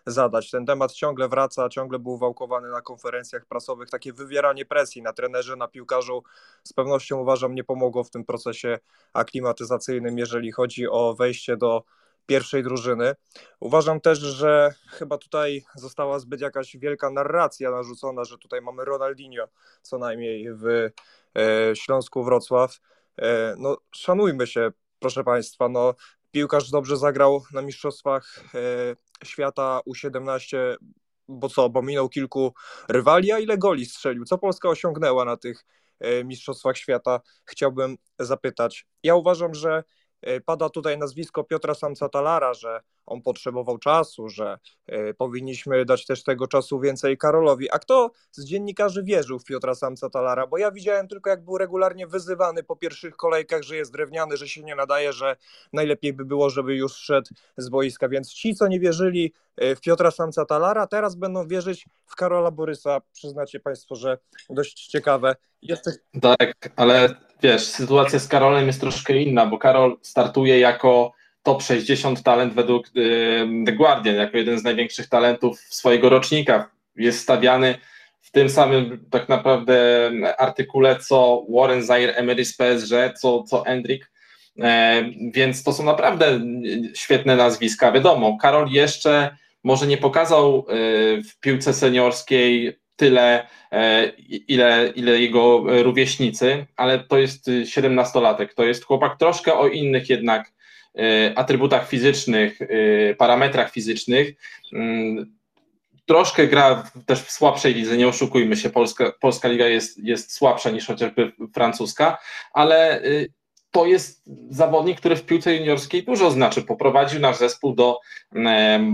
zadać. Ten temat ciągle wraca, ciągle był wałkowany na konferencjach prasowych. Takie wywieranie presji na trenerze, na piłkarzu z pewnością uważam nie pomogło w tym procesie aklimatyzacyjnym, jeżeli chodzi o wejście do pierwszej drużyny. Uważam też, że chyba tutaj została zbyt jakaś wielka narracja narzucona, że tutaj mamy Ronaldinho co najmniej w e, Śląsku Wrocław. E, no szanujmy się, proszę Państwa, no piłkarz dobrze zagrał na Mistrzostwach e, Świata U17, bo co, bo minął kilku rywali, a ile goli strzelił? Co Polska osiągnęła na tych e, Mistrzostwach Świata? Chciałbym zapytać. Ja uważam, że pada tutaj nazwisko Piotra Samca-Talara, że on potrzebował czasu, że e, powinniśmy dać też tego czasu więcej Karolowi. A kto z dziennikarzy wierzył w Piotra Samca-Talara? Bo ja widziałem tylko, jak był regularnie wyzywany po pierwszych kolejkach, że jest drewniany, że się nie nadaje, że najlepiej by było, żeby już szedł z boiska. Więc ci, co nie wierzyli w Piotra Samca-Talara, teraz będą wierzyć w Karola Borysa. Przyznacie Państwo, że dość ciekawe. Jesteś... Tak, ale wiesz, sytuacja z Karolem jest troszkę inna, bo Karol startuje jako top 60 talent według The Guardian, jako jeden z największych talentów swojego rocznika. Jest stawiany w tym samym tak naprawdę artykule co Warren Zaire Emery PSG, co, co Endrick, e, więc to są naprawdę świetne nazwiska. Wiadomo, Karol jeszcze może nie pokazał e, w piłce seniorskiej tyle, e, ile, ile jego rówieśnicy, ale to jest 17-latek. To jest chłopak troszkę o innych jednak e, atrybutach fizycznych, parametrach fizycznych. Mm, troszkę gra też w słabszej lidze, nie oszukujmy się, Polska, Polska liga jest, jest słabsza niż chociażby francuska, ale to jest zawodnik, który w piłce juniorskiej dużo znaczy. Poprowadził nasz zespół do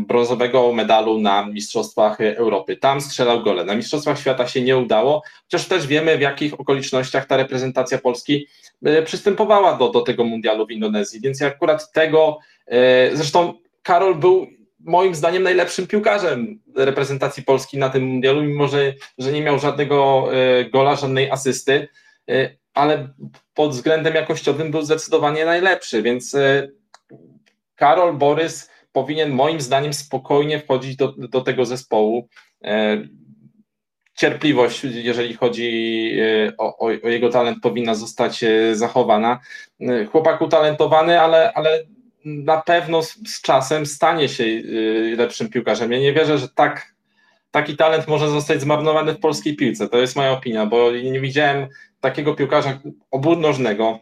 brązowego medalu na Mistrzostwach Europy. Tam strzelał gole. Na Mistrzostwach Świata się nie udało, chociaż też wiemy, w jakich okolicznościach ta reprezentacja Polski e, przystępowała do, do tego mundialu w Indonezji. Więc akurat tego, e, zresztą Karol był moim zdaniem najlepszym piłkarzem reprezentacji Polski na tym mundialu, mimo że, że nie miał żadnego e, gola, żadnej asysty ale pod względem jakościowym był zdecydowanie najlepszy, więc e, Karol Borys powinien moim zdaniem spokojnie wchodzić do, do tego zespołu. E, cierpliwość, jeżeli chodzi e, o, o, jego talent, powinna zostać zachowana. Chłopak utalentowany, ale, ale na pewno z, z czasem stanie się lepszym piłkarzem. Ja nie wierzę, że tak taki talent może zostać zmarnowany w polskiej piłce. To jest moja opinia, bo nie widziałem takiego piłkarza obudnożnego,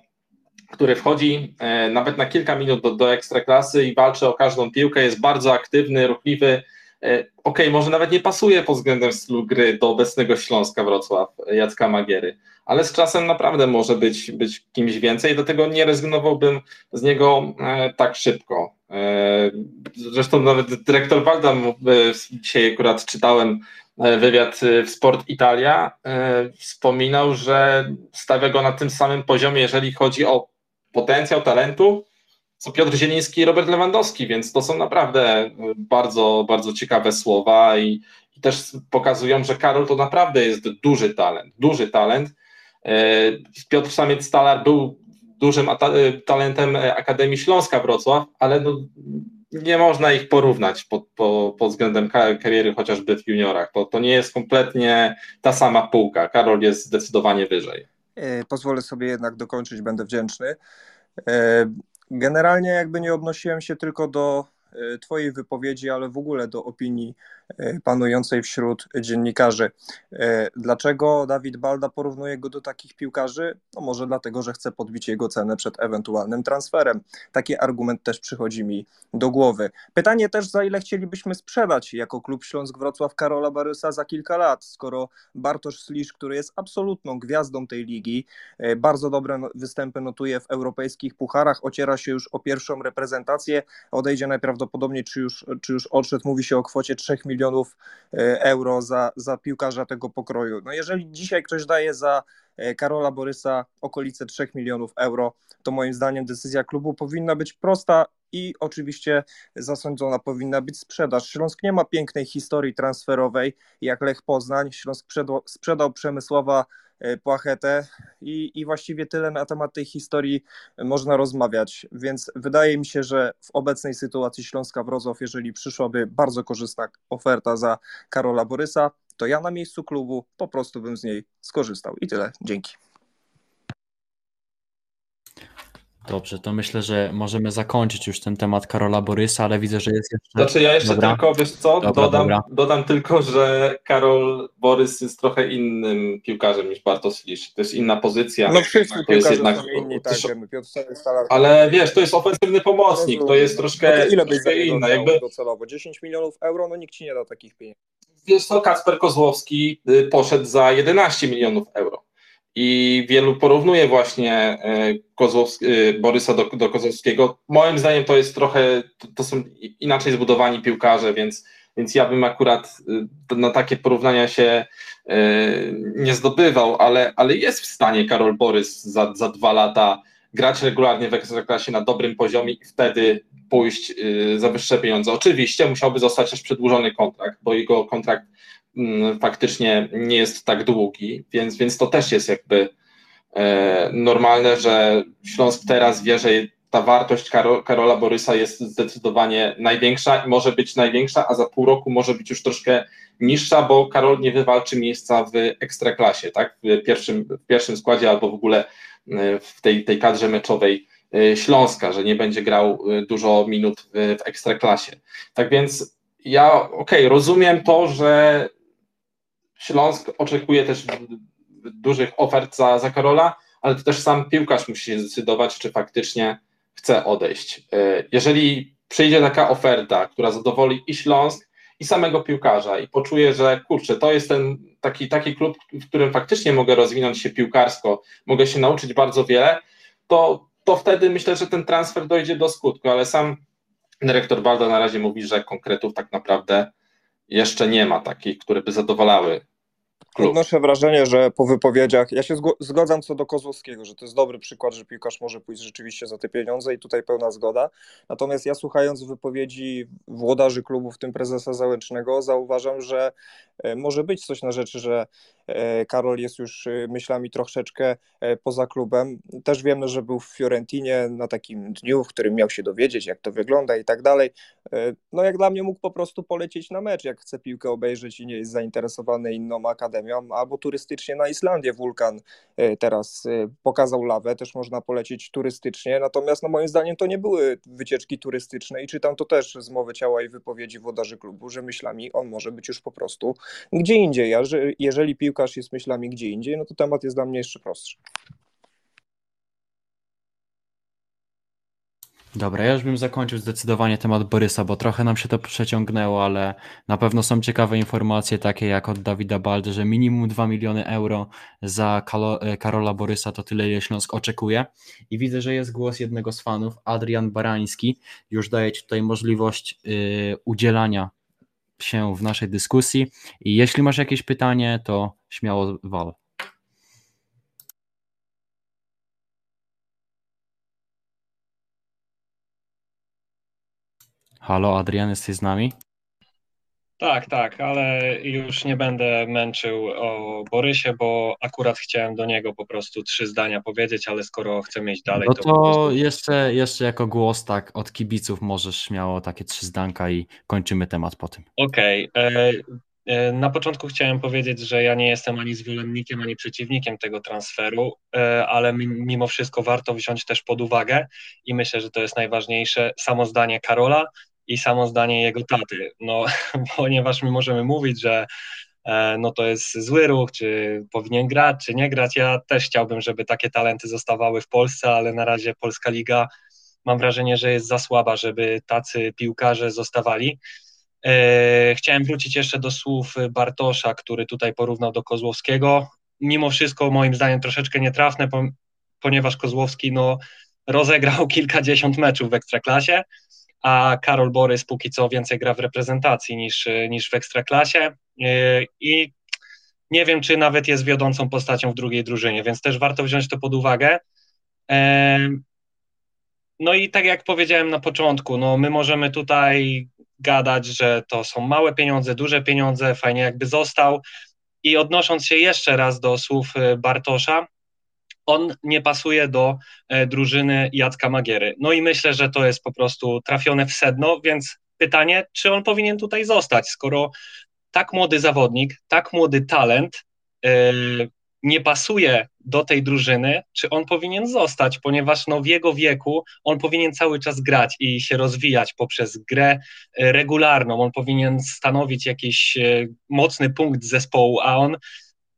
który wchodzi e, nawet na kilka minut do, do ekstraklasy i walczy o każdą piłkę, jest bardzo aktywny, ruchliwy. E, ok, może nawet nie pasuje pod względem stylu gry do obecnego Śląska Wrocław, Jacka Magiery, ale z czasem naprawdę może być, być kimś więcej, dlatego nie rezygnowałbym z niego e, tak szybko. Zresztą nawet dyrektor Walda, dzisiaj akurat czytałem wywiad e, w Sport Italia, e, wspominał, że stawia go na tym samym poziomie, jeżeli chodzi o potencjał talentu, co Piotr Zieliński i Robert Lewandowski, więc to są naprawdę bardzo, bardzo ciekawe słowa i, i też pokazują, że Karol to naprawdę jest duży talent, duży talent. Piotr Samiec-Stalar był dużym talentem Akademii Śląska Wrocław, ale no, nie można ich porównać pod, pod, pod względem kariery chociażby w juniorach. To, to nie jest kompletnie ta sama półka. Karol jest zdecydowanie wyżej. E, pozwolę sobie jednak dokończyć, będę wdzięczny. E, generalnie jakby nie odnosiłem się tylko do Twojej wypowiedzi, ale w ogóle do opinii E, panującej wśród dziennikarzy. E, dlaczego Dawid Balda porównuje go do takich piłkarzy? No może dlatego, że chce podbić jego cenę przed ewentualnym transferem. Taki argument też przychodzi mi do głowy. Pytanie też, za ile chcielibyśmy sprzedać jako klub Śląsk Wrocław Karola Barysa za kilka lat, skoro Bartosz Slisz, który jest absolutną gwiazdą tej ligi, e, bardzo dobre no, występy notuje w europejskich pucharach, ociera się już o pierwszą reprezentację, odejdzie najprawdopodobniej, czy już, czy już odszedł, mówi się o kwocie 3 milionów e, euro za, za piłkarza tego pokroju. No jeżeli dzisiaj ktoś daje za Karola Borysa okolice 3 milionów euro, to moim zdaniem decyzja klubu powinna być prosta i oczywiście zasądzona powinna być sprzedaż. Śląsk nie ma pięknej historii transferowej jak Lech Poznań. Śląsk sprzedał, sprzedał Przemysława E, Płachetę i, i właściwie tyle na temat tej historii można rozmawiać, więc wydaje mi się, że w obecnej sytuacji Śląska Wrocław, jeżeli przyszłaby bardzo korzystna oferta za Karola Borysa, to ja na miejscu klubu po prostu bym z niej skorzystał i tyle. Dzięki. Dobrze, to myślę, że możemy zakończyć już ten temat Karola Borysa, ale widzę, że jest jeszcze. Znaczy, ja jeszcze dobra. tylko wiesz co? Dobra, dodam, dobra. dodam tylko, że Karol Borys jest trochę innym piłkarzem niż Bartosz Lisz. To jest inna pozycja. No wszyscy to jest jednak, są inni, tak, wiemy. Piotr Ale wiesz, to jest ofensywny pomocnik, to jest troszkę, no ile troszkę inne. Jakby... docelowo? 10 milionów euro, no nikt ci nie da takich pieniędzy. Wiesz co, Kacper Kozłowski y, poszedł za 11 milionów euro. i wielu porównuje właśnie e, Kozłowski, e, Borysa do, do Kozłowskiego. Moim zdaniem to jest trochę, to, to, są inaczej zbudowani piłkarze, więc, więc ja bym akurat na takie porównania się nie zdobywał, ale, ale jest w stanie Karol Borys za, za dwa lata grać regularnie w Ekstraklasie na dobrym poziomie i wtedy pójść za wyższe pieniądze. Oczywiście musiałby zostać też przedłużony kontrakt, bo jego kontrakt Mm, faktycznie nie jest tak długi, więc, więc to też jest jakby e, normalne, że Śląsk teraz wie, że ta wartość Karola Borysa jest zdecydowanie największa i może być największa, a za pół roku może być już troszkę niższa, bo Karol nie wywalczy miejsca w ekstraklasie, tak? W pierwszym, w pierwszym składzie albo w ogóle e, w tej, tej kadrze meczowej Śląska, że nie będzie grał dużo minut w, ekstraklasie. Tak więc ja okej, okay, rozumiem to, że Śląsk oczekuje też dużych ofert za, za Karola, ale to też sam piłkarz musi się zdecydować, czy faktycznie chce odejść. E, jeżeli przyjdzie taka oferta, która zadowoli i Śląsk, i samego piłkarza, i poczuje, że kurczę, to jest ten taki, taki klub, w którym faktycznie mogę rozwinąć się piłkarsko, mogę się nauczyć bardzo wiele, to, to wtedy myślę, że ten transfer dojdzie do skutku, ale sam dyrektor Baldo na razie mówi, że konkretów tak naprawdę jeszcze nie ma takich, które by zadowalały klub. Odnoszę wrażenie, że po wypowiedziach, ja się zgadzam co do Kozłowskiego, że to jest dobry przykład, że piłkarz może pójść rzeczywiście za te pieniądze i tutaj pełna zgoda. Natomiast ja słuchając wypowiedzi włodarzy klubu, w tym prezesa Załęcznego, zauważam, że e, może być coś na rzeczy, że e, Karol jest już e, myślami troszeczkę poza klubem. Też wiemy, że był w Fiorentinie na takim dniu, w którym miał się dowiedzieć, jak to wygląda i tak dalej. No jak dla mnie mógł po prostu polecieć na mecz, jak chce piłkę obejrzeć i nie jest zainteresowany inną akademią, albo turystycznie na Islandię wulkan teraz pokazał lawę, też można polecieć turystycznie, natomiast no moim zdaniem to nie były wycieczki turystyczne i czytam to też z mowy ciała i wypowiedzi włodarzy klubu, że myślami on może być już po prostu gdzie indziej. A że, jeżeli piłkarz jest myślami gdzie indziej, no to temat jest dla mnie jeszcze prostszy. Dobra, ja już bym zakończył zdecydowanie temat Borysa, bo trochę nam się to przeciągnęło, ale na pewno są ciekawe informacje takie jak od Dawida Baldy, że minimum 2 miliony euro za e, Karola Borysa to tyle, ile Śląsk oczekuje. I widzę, że jest głos jednego z fanów, Adrian Barański, już daje Ci tutaj możliwość yy, udzielania się w naszej dyskusji i jeśli masz jakieś pytanie, to śmiało wal. Halo Adrian, jesteś z nami? Tak, tak, ale już nie będę męczył o Borysie, bo akurat chciałem do niego po prostu trzy zdania powiedzieć, ale skoro chcę mieć dalej, no to. to prostu... jeszcze, jeszcze jako głos, tak, od kibiców możesz śmiało takie trzy zdanka i kończymy temat po tym. Okej. Okay. E, e, na początku chciałem powiedzieć, że ja nie jestem ani zwolennikiem, ani przeciwnikiem tego transferu, e, ale mimo wszystko warto wziąć też pod uwagę i myślę, że to jest najważniejsze samo zdanie Karola, i samo zdanie jego taty. No, ponieważ my możemy mówić, że e, no to jest zły ruch, czy powinien grać, czy nie grać. Ja też chciałbym, żeby takie talenty zostawały w Polsce, ale na razie Polska Liga mam wrażenie, że jest za słaba, żeby tacy piłkarze zostawali. E, chciałem wrócić jeszcze do słów Bartosza, który tutaj porównał do Kozłowskiego. Mimo wszystko moim zdaniem troszeczkę nietrafne, ponieważ Kozłowski no, rozegrał kilkadziesiąt meczów w Ekstraklasie, a Karol Borys póki co więcej gra w reprezentacji niż, niż w ekstraklasie i nie wiem, czy nawet jest wiodącą postacią w drugiej drużynie, więc też warto wziąć to pod uwagę. No i tak jak powiedziałem na początku, no my możemy tutaj gadać, że to są małe pieniądze, duże pieniądze, fajnie jakby został. I odnosząc się jeszcze raz do słów Bartosza, on nie pasuje do e, drużyny Jacka Magiery. No i myślę, że to jest po prostu trafione w sedno, więc pytanie, czy on powinien tutaj zostać, skoro tak młody zawodnik, tak młody talent e, nie pasuje do tej drużyny, czy on powinien zostać, ponieważ no w jego wieku on powinien cały czas grać i się rozwijać poprzez grę e, regularną, on powinien stanowić jakiś mocny punkt zespołu, a on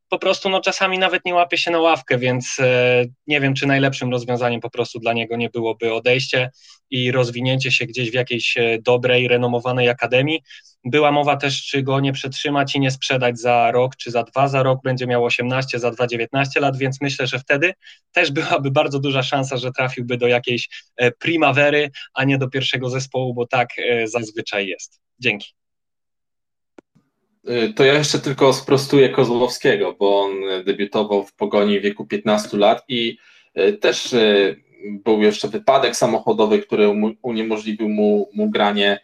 po prostu no, czasami nawet nie łapie się na ławkę, więc e, nie wiem, czy najlepszym rozwiązaniem po prostu dla niego nie byłoby odejście i rozwinięcie się gdzieś w jakiejś e, dobrej, renomowanej akademii. Była mowa też, czy go nie przetrzymać i nie sprzedać za rok, czy za dwa, za rok będzie miał 18, za dwa 19 lat, więc myślę, że wtedy też byłaby bardzo duża szansa, że trafiłby do jakiejś e, primavery, a nie do pierwszego zespołu, bo tak zazwyczaj jest. Dzięki. Y, to ja jeszcze tylko sprostuję Kozłowskiego, bo on debiutował w Pogoni w wieku 15 lat i y, też y, był jeszcze wypadek samochodowy, który uniemożliwił mu, mu granie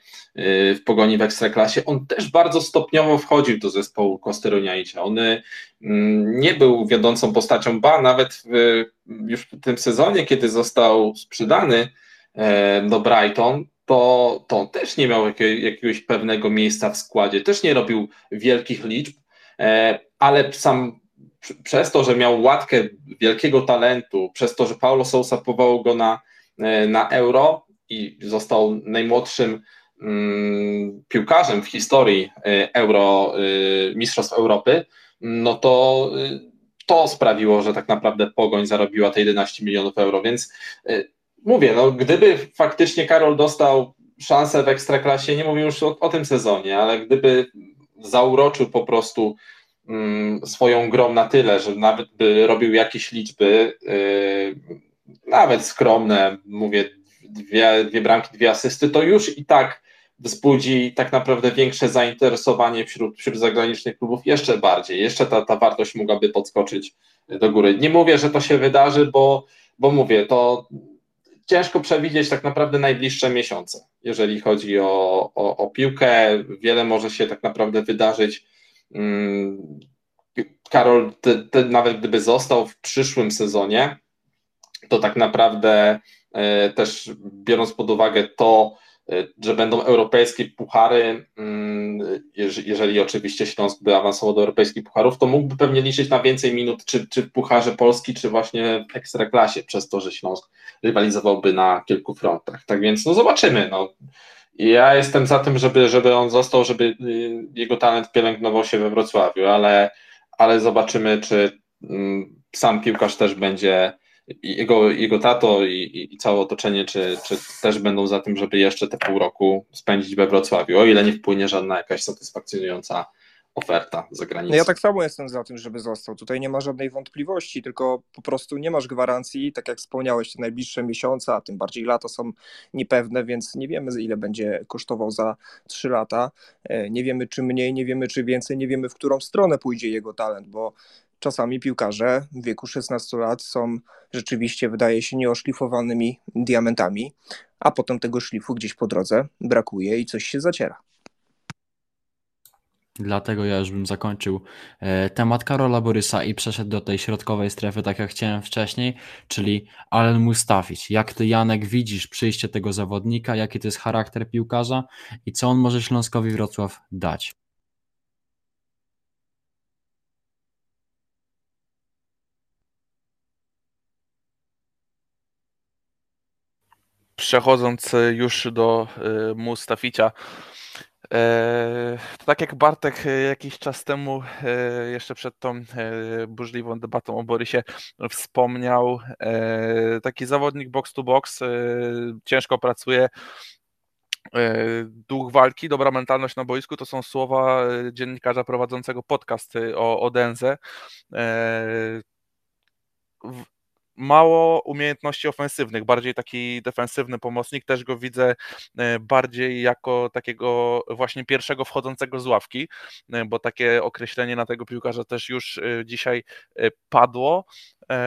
w Pogoni w Ekstraklasie. On też bardzo stopniowo wchodził do zespołu Kosteroniaicia. On nie był wiodącą postacią, ba nawet w, już w tym sezonie, kiedy został sprzedany do Brighton, to, to też nie miał jakiegoś pewnego miejsca w składzie, też nie robił wielkich liczb, e, ale sam przez to, że miał łatkę wielkiego talentu, przez to, że Paulo Sousa powołał go na, e, na euro i został najmłodszym mm, piłkarzem w historii e, euro, Mistrzostw Europy, no to to sprawiło, że tak naprawdę Pogoń zarobiła te 11 milionów euro, więc mówię, no gdyby faktycznie Karol dostał szansę w Ekstraklasie, nie mówię już o, o tym sezonie, ale gdyby zauroczył po prostu mm, swoją grą na tyle, że nawet by robił jakieś liczby, yy, nawet skromne, mówię, dwie, dwie bramki, dwie asysty, to już i tak wzbudzi tak naprawdę większe zainteresowanie wśród, wśród zagranicznych klubów jeszcze bardziej. Jeszcze ta, ta wartość mogłaby podskoczyć do góry. Nie mówię, że to się wydarzy, bo, bo mówię, to ciężko przewidzieć tak naprawdę najbliższe miesiące, jeżeli chodzi o, o, o piłkę. Wiele może się tak naprawdę wydarzyć. Mm, Karol, ty, ty, nawet gdyby został w przyszłym sezonie, to tak naprawdę e, też biorąc pod uwagę to, że będą europejskie puchary, mm, jeżeli oczywiście Śląsk by awansował do europejskich pucharów, to mógłby pewnie liczyć na więcej minut, czy, czy w Pucharze Polski, czy właśnie w Ekstraklasie, przez to, że Śląsk rywalizowałby na kilku frontach. Tak więc no zobaczymy. No. Ja jestem za tym, żeby, żeby on został, żeby y, jego talent pielęgnował się we Wrocławiu, ale, ale zobaczymy, czy mm, sam piłkarz też będzie jego, jego tato i, i, całe otoczenie, czy, czy też będą za tym, żeby jeszcze te pół roku spędzić we Wrocławiu, o ile nie wpłynie żadna jakaś satysfakcjonująca oferta za granicą. No ja tak samo jestem za tym, żeby został. Tutaj nie ma żadnej wątpliwości, tylko po prostu nie masz gwarancji, tak jak wspomniałeś, te najbliższe miesiące, a tym bardziej lata są niepewne, więc nie wiemy, ile będzie kosztował za trzy lata. E, nie wiemy, czy mniej, nie wiemy, czy więcej, nie wiemy, w którą stronę pójdzie jego talent, bo czasami piłkarze w wieku 16 lat są rzeczywiście, wydaje się, nieoszlifowanymi diamentami, a potem tego szlifu gdzieś po drodze brakuje i coś się zaciera. Dlatego ja już bym zakończył e, temat Karola Borysa i przeszedł do tej środkowej strefy, tak jak chciałem wcześniej, czyli Alen Mustafić. Jak ty, Janek, widzisz przyjście tego zawodnika, jaki to jest charakter piłkarza i co on może Śląskowi Wrocław dać? Przechodząc e, już do e, Mustaficia, e, to tak jak Bartek jakiś czas temu, jeszcze przed tą burzliwą debatą o Borysie, wspomniał, taki zawodnik box to box, ciężko pracuje, duch walki, dobra mentalność na boisku, to są słowa dziennikarza prowadzącego podcast o, o Denze mało umiejętności ofensywnych, bardziej taki defensywny pomocnik, też go widzę e, bardziej jako takiego właśnie pierwszego wchodzącego z ławki, e, bo takie określenie na tego piłkarza też już e, dzisiaj padło.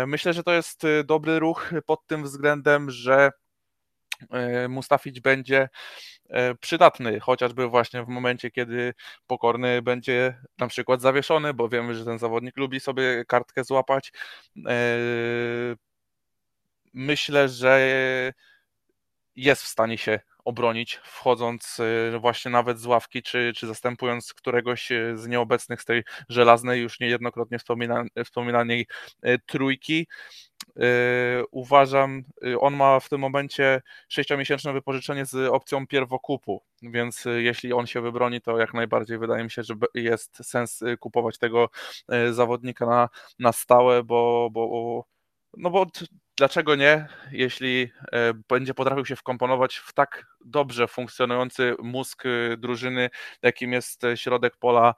Myślę, że to jest dobry ruch pod tym względem, że Mustafić będzie przydatny, chociażby właśnie w momencie, kiedy pokorny będzie na przykład zawieszony, bo wiemy, że ten zawodnik lubi sobie kartkę złapać. Myślę, że jest w stanie się obronić, wchodząc właśnie nawet z ławki, czy, czy zastępując któregoś z nieobecnych z tej żelaznej, już niejednokrotnie wspominanej trójki. Uważam, on ma w tym momencie sześciomiesięczne wypożyczenie z opcją pierwokupu, więc jeśli on się wybroni, to jak najbardziej wydaje mi się, że jest sens kupować tego zawodnika na, na stałe, bo, bo no bo dlaczego nie, jeśli będzie potrafił się wkomponować w tak dobrze funkcjonujący mózg drużyny, jakim jest środek pola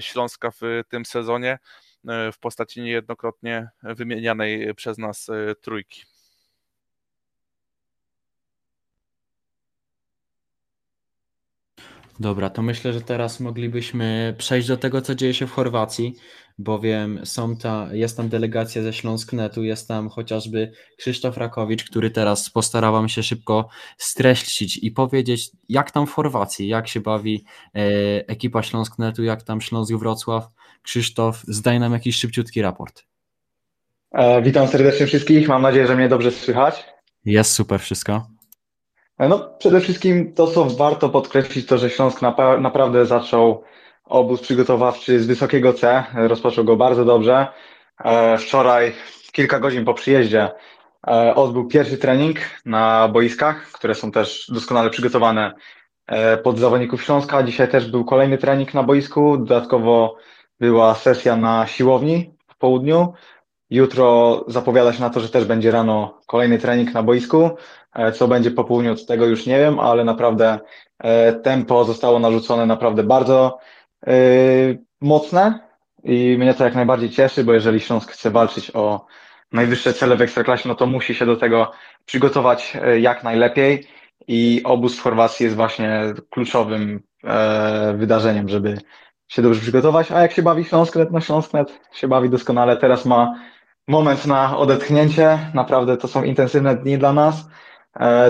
Śląska w tym sezonie, w postaci niejednokrotnie wymienianej przez nas trójki. Dobra, to myślę, że teraz moglibyśmy przejść do tego, co dzieje się w Chorwacji, bowiem są ta, jest tam delegacja ze Śląsknetu, jest tam chociażby Krzysztof Rakowicz, który teraz postarałam się szybko streścić i powiedzieć, jak tam w Chorwacji, jak się bawi e, ekipa Śląsknetu, jak tam Śląsk Wrocław. Krzysztof, zdaj nam jakiś szybciutki raport. E, witam serdecznie wszystkich, mam nadzieję, że mnie dobrze słychać. Jest super wszystko. E, no, przede wszystkim to, co warto podkreślić, to, że Śląsk napa naprawdę zaczął obóz przygotowawczy z wysokiego C. Rozpoczął go bardzo dobrze. E, wczoraj, kilka godzin po przyjeździe, e, odbył pierwszy trening na boiskach, które są też doskonale przygotowane pod zawodników Śląska. Dzisiaj też był kolejny trening na boisku. Dodatkowo była sesja na siłowni w południu. Jutro zapowiada się na to, że też będzie rano kolejny trening na boisku. E, co będzie po południu, tego już nie wiem, ale naprawdę e, tempo zostało narzucone naprawdę bardzo e, mocne i mnie to jak najbardziej cieszy, bo jeżeli Śląsk chce walczyć o najwyższe cele w Ekstraklasie, no to musi się do tego przygotować jak najlepiej i obóz w Chorwacji jest właśnie kluczowym wydarzeniem, żeby się dobrze przygotować, a jak się bawi Śląsknet, no Śląsknet się bawi doskonale, teraz ma moment na odetchnięcie, naprawdę to są intensywne dni dla nas,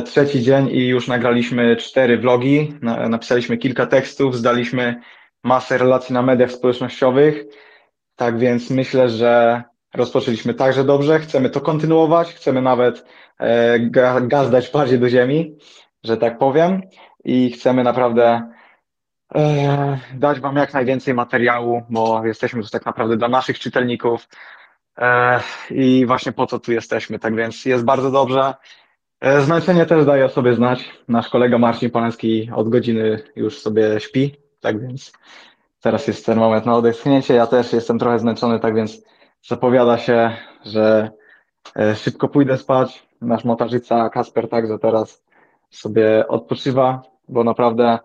trzeci dzień i już nagraliśmy cztery vlogi, napisaliśmy kilka tekstów, zdaliśmy masę relacji na mediach społecznościowych. Tak więc myślę, że rozpoczęliśmy także dobrze, chcemy to kontynuować, chcemy nawet e, gaz dać bardziej do ziemi, że tak powiem, i chcemy naprawdę e, dać Wam jak najwięcej materiału, bo jesteśmy tu tak naprawdę dla naszych czytelników i właśnie po co tu jesteśmy. Tak więc jest bardzo dobrze. E, zmęczenie też daje o sobie znać. Nasz kolega Marcin Paneski od godziny już sobie śpi, tak więc teraz jest ten moment na odetchnięcie. Ja też jestem trochę zmęczony, tak więc zapowiada się, że e, szybko pójdę spać. Nasz montażyca Kasper także teraz sobie odpoczywa, bo naprawdę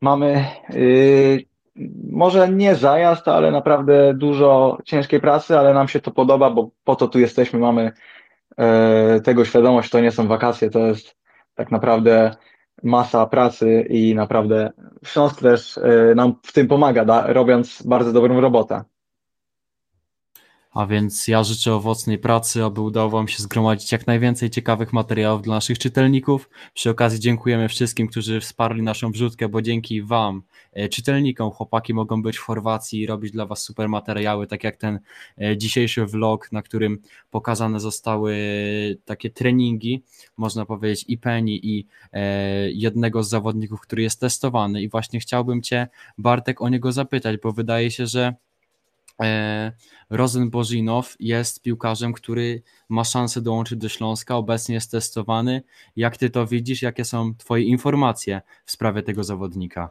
mamy yy, może nie zajazd, ale naprawdę dużo ciężkiej pracy, ale nam się to podoba, bo po to tu jesteśmy, mamy tego świadomość, to nie są wakacje, to jest tak naprawdę masa pracy i naprawdę Śląsk też e, nam w tym pomaga, da, robiąc bardzo dobrą robotę. A więc ja życzę owocnej pracy, aby udało Wam się zgromadzić jak najwięcej ciekawych materiałów dla naszych czytelników. Przy okazji dziękujemy wszystkim, którzy wsparli naszą wrzutkę, bo dzięki Wam, e, czytelnikom, chłopaki mogą być w Chorwacji i robić dla Was super materiały, tak jak ten e, dzisiejszy vlog, na którym pokazane zostały takie treningi, można powiedzieć, i Penny, i e, jednego z zawodników, który jest testowany. I właśnie chciałbym Cię, Bartek, o niego zapytać, bo wydaje się, że E, Rozen Bożinow jest piłkarzem, który ma szansę dołączyć do Śląska, obecnie jest testowany. Jak ty to widzisz? Jakie są twoje informacje w sprawie tego zawodnika?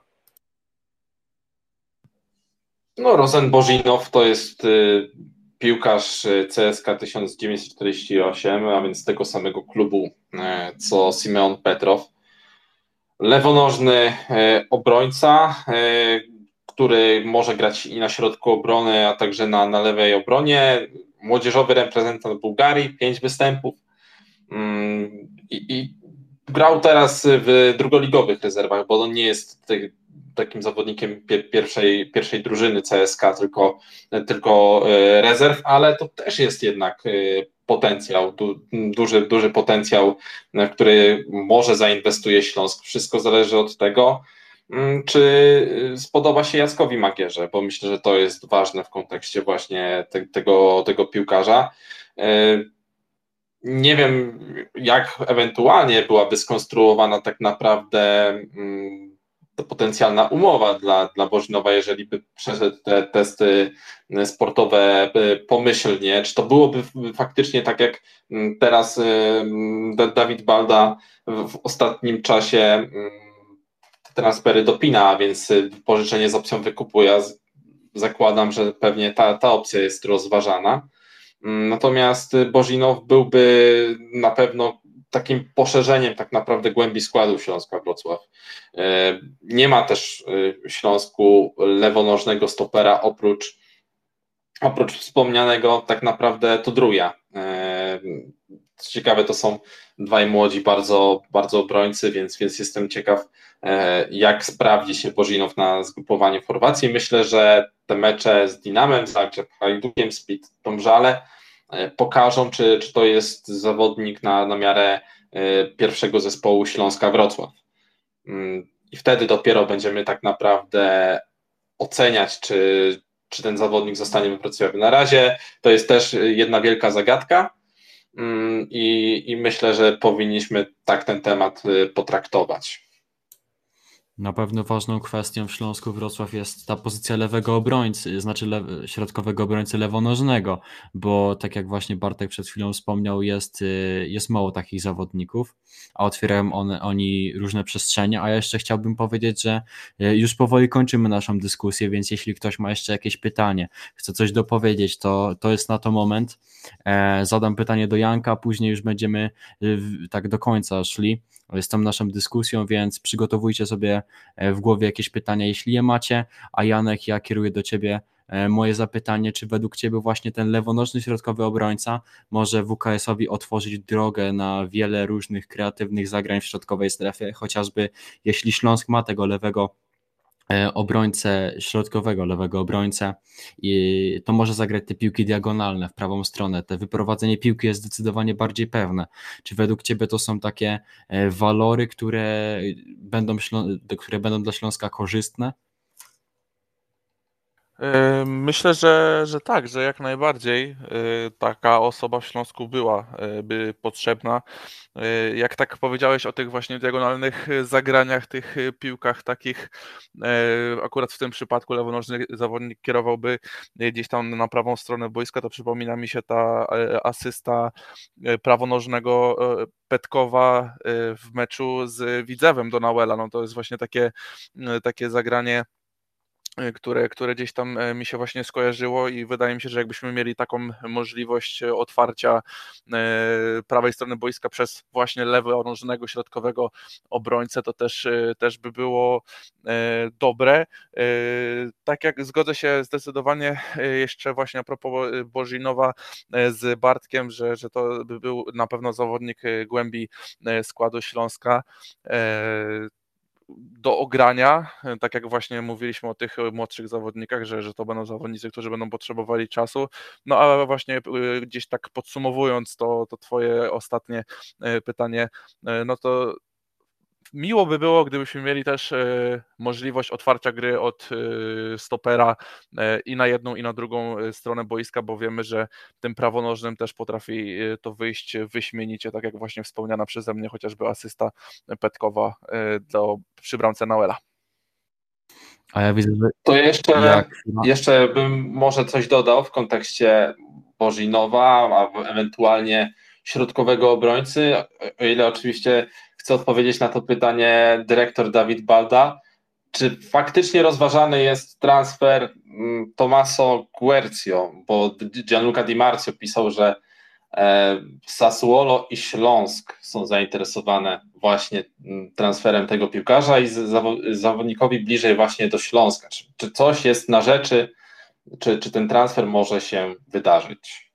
No, Rozen Bożinow to jest y, piłkarz y, CSK 1948, a więc tego samego klubu y, co Simeon Petrow. Lewonożny obrońca, który może grać i na środku obrony, a także na, na lewej obronie. Młodzieżowy reprezentant Bułgarii, pięć występów. Mm, I, i grał teraz w drugoligowych rezerwach, bo on nie jest takim zawodnikiem pierwszej, pierwszej drużyny CSK, tylko, tylko e, rezerw, ale to też jest jednak e, potencjał, du, duży, duży potencjał, w który może zainwestuje Śląsk. Wszystko zależy od tego, czy y, spodoba się Jackowi Magierze, bo myślę, że to jest ważne w kontekście właśnie te, tego, tego piłkarza. Y, nie wiem, jak ewentualnie byłaby skonstruowana tak naprawdę mm, potencjalna umowa dla, dla Bożinowa, jeżeli by przeszedł te testy sportowe pomyślnie. Czy to byłoby faktycznie tak, jak teraz Dawid Balda w ostatnim czasie transfery dopina, a więc pożyczenie z opcją wykupu. Ja zakładam, że pewnie ta, ta opcja jest rozważana. Natomiast Bożinow byłby na pewno takim poszerzeniem tak naprawdę głębi składu Śląska Wrocław. E, nie ma też w Śląsku lewonożnego stopera oprócz, oprócz wspomnianego tak naprawdę Tudruja. Ciekawe, to są dwaj młodzi bardzo, bardzo obrońcy, więc, więc jestem ciekaw, jak sprawdzi się Bożinow na zgrupowaniu Chorwacji. Myślę, że te mecze z Dinamem, Zagrzeb, Hajdukiem, Split, Tomżale E, pokażą, czy, czy to jest zawodnik na, na miarę e, pierwszego zespołu Śląska Wrocław. Mm, I wtedy dopiero będziemy tak naprawdę oceniać, czy, czy ten zawodnik zostanie wypracowany. Na razie to jest też jedna wielka zagadka mm, i, i myślę, że powinniśmy tak ten temat e, potraktować. Na pewno ważną kwestią w Śląsku Wrocław jest ta pozycja lewego obrońcy, znaczy środkowego obrońcy lewonożnego, bo tak jak właśnie Bartek przed chwilą wspomniał, jest, y, jest mało takich zawodników, a otwierają one, oni różne przestrzenie, a jeszcze chciałbym powiedzieć, że y, już powoli kończymy naszą dyskusję, więc jeśli ktoś ma jeszcze jakieś pytanie, chce coś dopowiedzieć, to, to jest na to moment. E, zadam pytanie do Janka, później już będziemy y, tak do końca szli z tą naszą dyskusją, więc przygotowujcie sobie e, w głowie jakieś pytania, jeśli je macie, a Janek, ja kieruję do Ciebie e, moje zapytanie, czy według Ciebie właśnie ten lewonożny środkowy obrońca może WKS-owi otworzyć drogę na wiele różnych kreatywnych zagrań w środkowej strefie, chociażby jeśli Śląsk ma tego lewego obrońcę środkowego, lewego obrońcę i to może zagrać te piłki diagonalne w prawą stronę. Te wyprowadzenie piłki jest zdecydowanie bardziej pewne. Czy według Ciebie to są takie e, walory, które będą, które będą dla Śląska korzystne? Myślę, że, że tak, że jak najbardziej taka osoba w Śląsku byłaby potrzebna. Jak tak powiedziałeś o tych właśnie diagonalnych zagraniach, tych piłkach takich, akurat w tym przypadku lewonożny zawodnik kierowałby gdzieś tam na prawą stronę boiska, to przypomina mi się ta asysta prawonożnego Petkowa w meczu z Widzewem Donauela. No to jest właśnie takie, takie zagranie Y, które, które gdzieś tam e, mi się właśnie skojarzyło i wydaje mi się, że jakbyśmy mieli taką możliwość e, otwarcia e, prawej strony boiska przez właśnie leworążnego środkowego obrońcę, to też, też by było dobre. Tak jak zgodzę się zdecydowanie jeszcze właśnie a propos Bożinowa z Bartkiem, że, że to by był na pewno zawodnik głębi składu Śląska do ogrania, tak jak właśnie mówiliśmy o tych młodszych zawodnikach, że, że to będą zawodnicy, którzy będą potrzebowali czasu. No a właśnie y, gdzieś tak podsumowując to, to Twoje ostatnie pytanie, no to miło by było, gdybyśmy mieli też e, możliwość otwarcia gry od e, stopera e, i na jedną, i na drugą stronę boiska, bo wiemy, że tym prawonożnym też potrafi to wyjść wyśmienicie, tak jak właśnie wspomniana przeze mnie chociażby asysta Petkowa do, przy bramce Nauela. A ja widzę, że... To jeszcze, jak... jeszcze bym może coś dodał w kontekście Bożinowa, albo ewentualnie środkowego obrońcy, o ile oczywiście chcę odpowiedzieć na to pytanie dyrektor Dawid Balda. Czy faktycznie rozważany jest transfer mm, Tomaso Guercio? Bo Gianluca Di Marzio pisał, że e, Sassuolo i Śląsk są zainteresowane właśnie mm, transferem tego piłkarza i zawodnikowi bliżej właśnie do Śląska. Czy, czy coś jest na rzeczy, czy, czy ten transfer może się wydarzyć?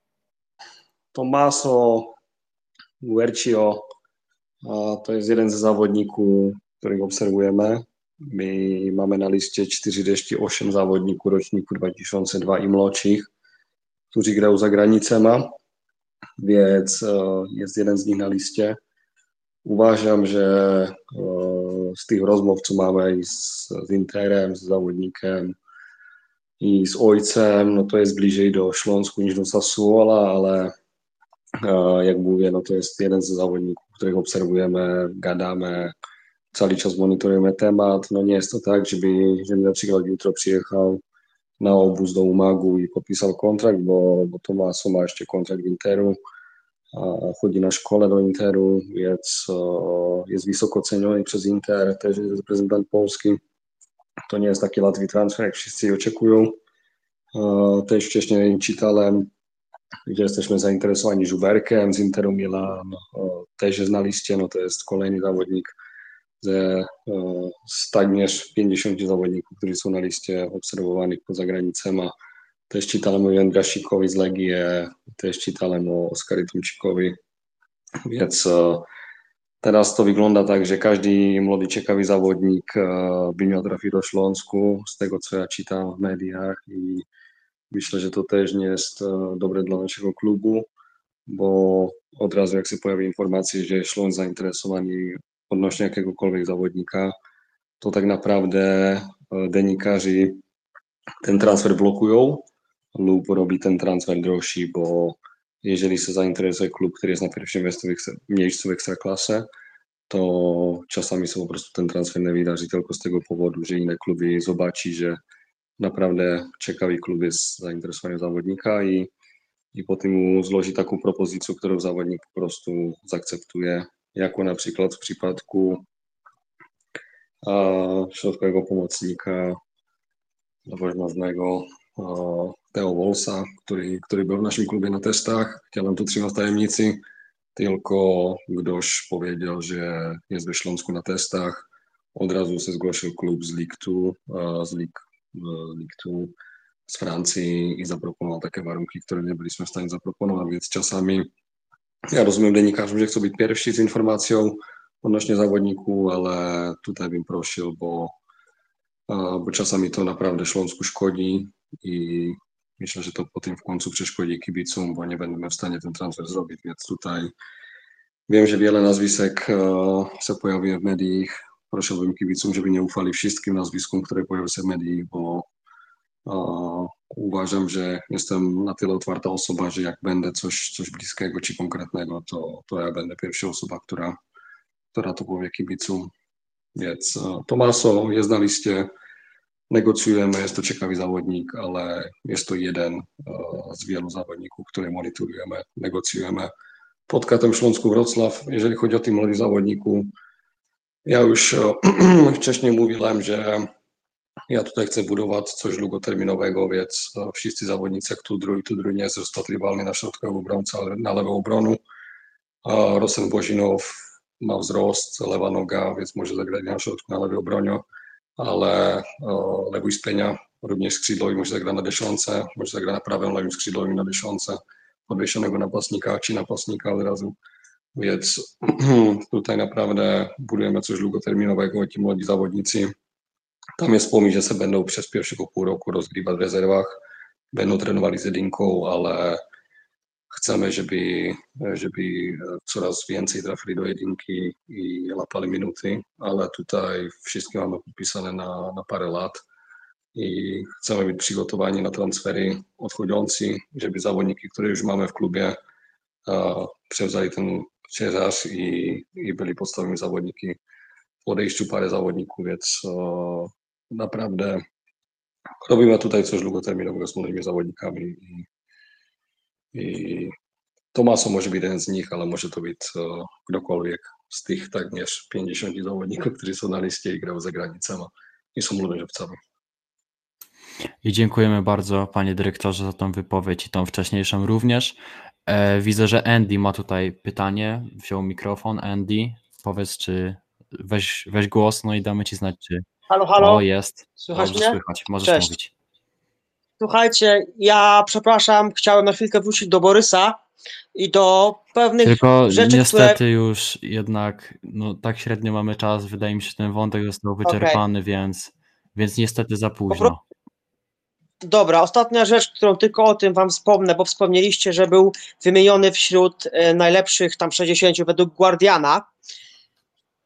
Tomaso Guercio to jest jeden z zawodników, których obserwujemy. My mamy na liście 48 zawodników roczniku 2002 i młodszych, którzy grają za granicą, więc e, jest jeden z nich na liście. Uważam, że e, z tych rozmów, co mamy z, z Interem, z zawodnikiem i z ojcem, no to jest bliżej do Śląsku niż do Sassuola, ale jak mówię, no to jest jeden z zawodników, których obserwujemy, gadamy cały czas monitorujemy temat. No nie jest to tak, żeby, żeby na przykład jutro przyjechał na obóz do Umagu i podpisał kontrakt, bo, bo Tomaso ma jeszcze kontrakt w Interu, a chodzi na szkole do Interu, więc o, jest wysoko ceniony przez Inter, też jest reprezentant Polski. To nie jest taki łatwy transfer, jak wszyscy oczekują. O, też wcześniej czytałem, gdzie jesteśmy zainteresowani Żuberkiem z Interu Milan, o, też jest na liście, no to jest kolejny zawodnik ze o, z także 50 zawodników, którzy są na liście obserwowanych poza granicami. Też czytałem o Jędrasikowi z Legii, też czytałem o Oskary Tomczykowi, więc teraz to wygląda tak, że każdy młody, ciekawy zawodnik by miał trafić do Śląsku, z tego co ja czytam w mediach i myślę, że to też nie jest o, dobre dla naszego klubu, bo od razu jak się pojawi informacja, że Śląsk zainteresowani odnośnie jakiegokolwiek zawodnika, to tak naprawdę e, dziennikarze ten transfer blokują lub robi ten transfer droższy, bo jeżeli się zainteresuje klub, który jest na pierwszym miejscu w Ekstraklasie, to czasami są po ten transfer nie wydarzy tylko z tego powodu, że inne kluby zobaczy, że naprawdę ciekawy klub jest zainteresowany zawodnika i, i potem mu złoży taką propozycję, którą zawodnik po prostu zaakceptuje jako na przykład w przypadku a, środkowego pomocnika woźmaznego Teo Wolsa, który, który był w naszym klubie na testach. Chciałem to trzymać w tajemnicy, tylko ktoś powiedział, że jest we Śląsku na testach. Od razu się zgłosił klub z 2, z League, League 2 z Francji i zaproponował takie warunki, które nie byliśmy w stanie zaproponować, więc czasami ja rozumiem dziennikarzom, że chcą być pierwsi z informacją odnośnie zawodniku, ale tutaj bym prosił, bo, bo czasami to naprawdę Śląsku szkodzi i myślę, że to potem w końcu przeszkodzi kibicom, bo nie będziemy w stanie ten transfer zrobić, więc tutaj wiem, że wiele nazwisek się pojawia w mediach. Prosiłbym kibicom, żeby nie ufali wszystkim nazwiskom, które pojawią się w mediach, bo uważam, że jestem na tyle otwarta osoba, że jak będę coś, coś bliskiego czy konkretnego, to, to ja będę pierwsza osoba, która, która to powie kibicom. Więc Tomaso jest na liście, negocjujemy, jest to ciekawy zawodnik, ale jest to jeden z wielu zawodników, które monitorujemy, negocjujemy. Pod Katem Śląsku Wrocław, jeżeli chodzi o tym młodym zawodniku, ja już wcześniej mówiłem, że ja tutaj chcę budować coś długoterminowego, więc wszyscy zawodnicy, jak Tudru i Tudru nie jest rozpatrywalny na środkowego obrońca, ale na lewą obronu. Rosen Bozinow ma wzrost, lewa noga, więc może zagrać na środku na lewej obronie, ale Lewuj Spenia również skrzydłowy może zagrać na dziesiątce, może zagrać na prawym lewym skrzydłowym na dziesiątce, podwiesionego napastnika czy napastnika od razu. Więc tutaj naprawdę budujemy coś długoterminowego, ci młodzi zawodnicy tam jest pomysł, że se będą przez pierwszego pół roku rozgrywać w rezerwach, będą trenowali z jedynką, ale chcemy, żeby, żeby coraz więcej trafili do jedynki i łapali minuty, ale tutaj wszystkie mamy podpisane na, na parę lat i chcemy być przygotowani na transfery odchodzący, żeby zawodniki, które już mamy w klubie, przewzali ten ciężar i, i byli podstawowymi zawodniki w odejściu parę zawodników, więc naprawdę robimy tutaj coś długoterminowego z młodymi zawodnikami i, i Tomaso może być jeden z nich, ale może to być uh, ktokolwiek z tych tak niż 50 zawodników, którzy są na liście i grają za granicami i są młodożywcami. I dziękujemy bardzo panie dyrektorze za tą wypowiedź i tą wcześniejszą również. E, widzę, że Andy ma tutaj pytanie, wziął mikrofon. Andy, powiedz czy weź, weź głos, no i damy ci znać, czy Halo, halo. o jest. Słychać Dobrze mnie? słychać, możesz Cześć. mówić. Słuchajcie, ja przepraszam, chciałem na chwilkę wrócić do Borysa i do pewnych Tylko rzeczy, niestety które... już jednak no, tak średnio mamy czas. Wydaje mi się, że ten wątek został wyczerpany, więc, więc niestety za późno. Dobra, ostatnia rzecz, którą tylko o tym wam wspomnę, bo wspomnieliście, że był wymieniony wśród e, najlepszych tam 60 według Guardiana.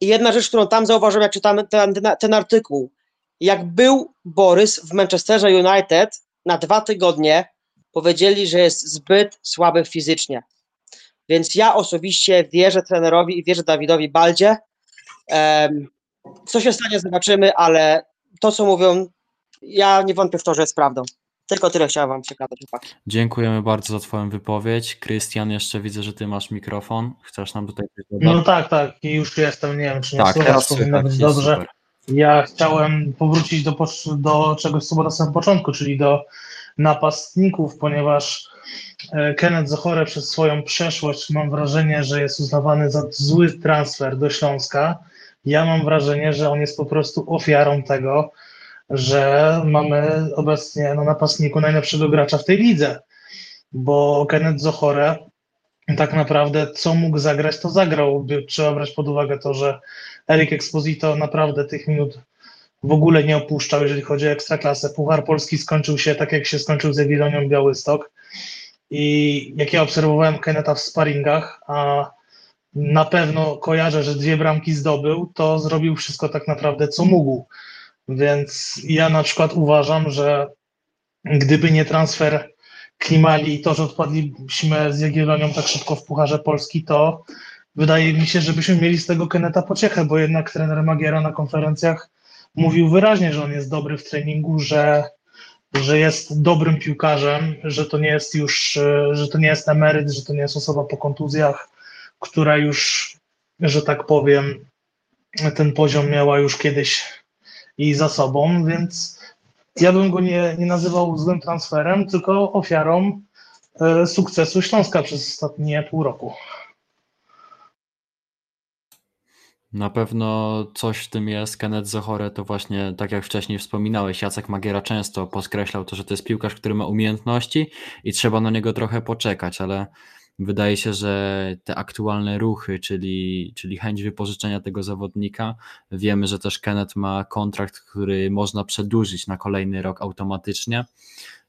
I jedna rzecz, którą tam zauważyłem, jak czytałem ten, ten, artykuł. Jak był Borys w Manchesterze United na dwa tygodnie, powiedzieli, że jest zbyt słaby fizycznie. Więc ja osobiście wierzę trenerowi i wierzę Dawidowi Baldzie. Co się stanie, zobaczymy, ale to, co mówią, ja nie wątpię w to, że jest prawdą. Tylko tyle chciałem wam przekazać. chłopaki. Dziękujemy bardzo za Twoją wypowiedź. Krystian, jeszcze widzę, że Ty masz mikrofon. Chcesz nam tutaj? No tak, tak, i już jestem, nie wiem, czy mnie Tak, słychać, teraz powinno być dobrze. super. Ja chciałem powrócić do, do czegoś, co było na samym początku, czyli do napastników, ponieważ e, Kenneth Zochore przez swoją przeszłość mam wrażenie, że jest uznawany za zły transfer do Śląska. Ja mam wrażenie, że on jest po prostu ofiarą tego, że mamy obecnie na napastniku najlepszego gracza w tej lidze, bo Kenneth Zochore tak naprawdę co mógł zagrać, to zagrał. Trzeba brać pod uwagę to, że Erik Exposito naprawdę tych minut w ogóle nie opuszczał, jeżeli chodzi o ekstraklasę. Puchar Polski skończył się tak, jak się skończył z Jagiellonią Białystok. I jak ja obserwowałem Keneta w sparingach, a na pewno kojarzę, że dwie bramki zdobył, to zrobił wszystko tak naprawdę, co mógł. Więc ja na przykład uważam, że gdyby nie transfer Klimali i to, że odpadliśmy z Jagiellonią tak szybko w Pucharze Polski, to wydaje mi się, żebyśmy mieli z tego Keneta pociechę, bo jednak trener Magiera na konferencjach mówił wyraźnie, że on jest dobry w treningu, że, że jest dobrym piłkarzem, że to nie jest już, że to nie jest emeryt, że to nie jest osoba po kontuzjach, która już, że tak powiem, ten poziom miała już kiedyś i za sobą, więc ja bym go nie, nie nazywał złym transferem, tylko ofiarą e, sukcesu Śląska przez ostatnie pół roku. Na pewno coś w tym jest. Kenneth Zohore to właśnie, tak jak wcześniej wspominałeś, Jacek Magiera często podkreślał to, że to jest piłkarz, który ma umiejętności i trzeba na niego trochę poczekać, ale wydaje się, że te aktualne ruchy, czyli, czyli chęć wypożyczenia tego zawodnika, wiemy, że też Kenneth ma kontrakt, który można przedłużyć na kolejny rok automatycznie,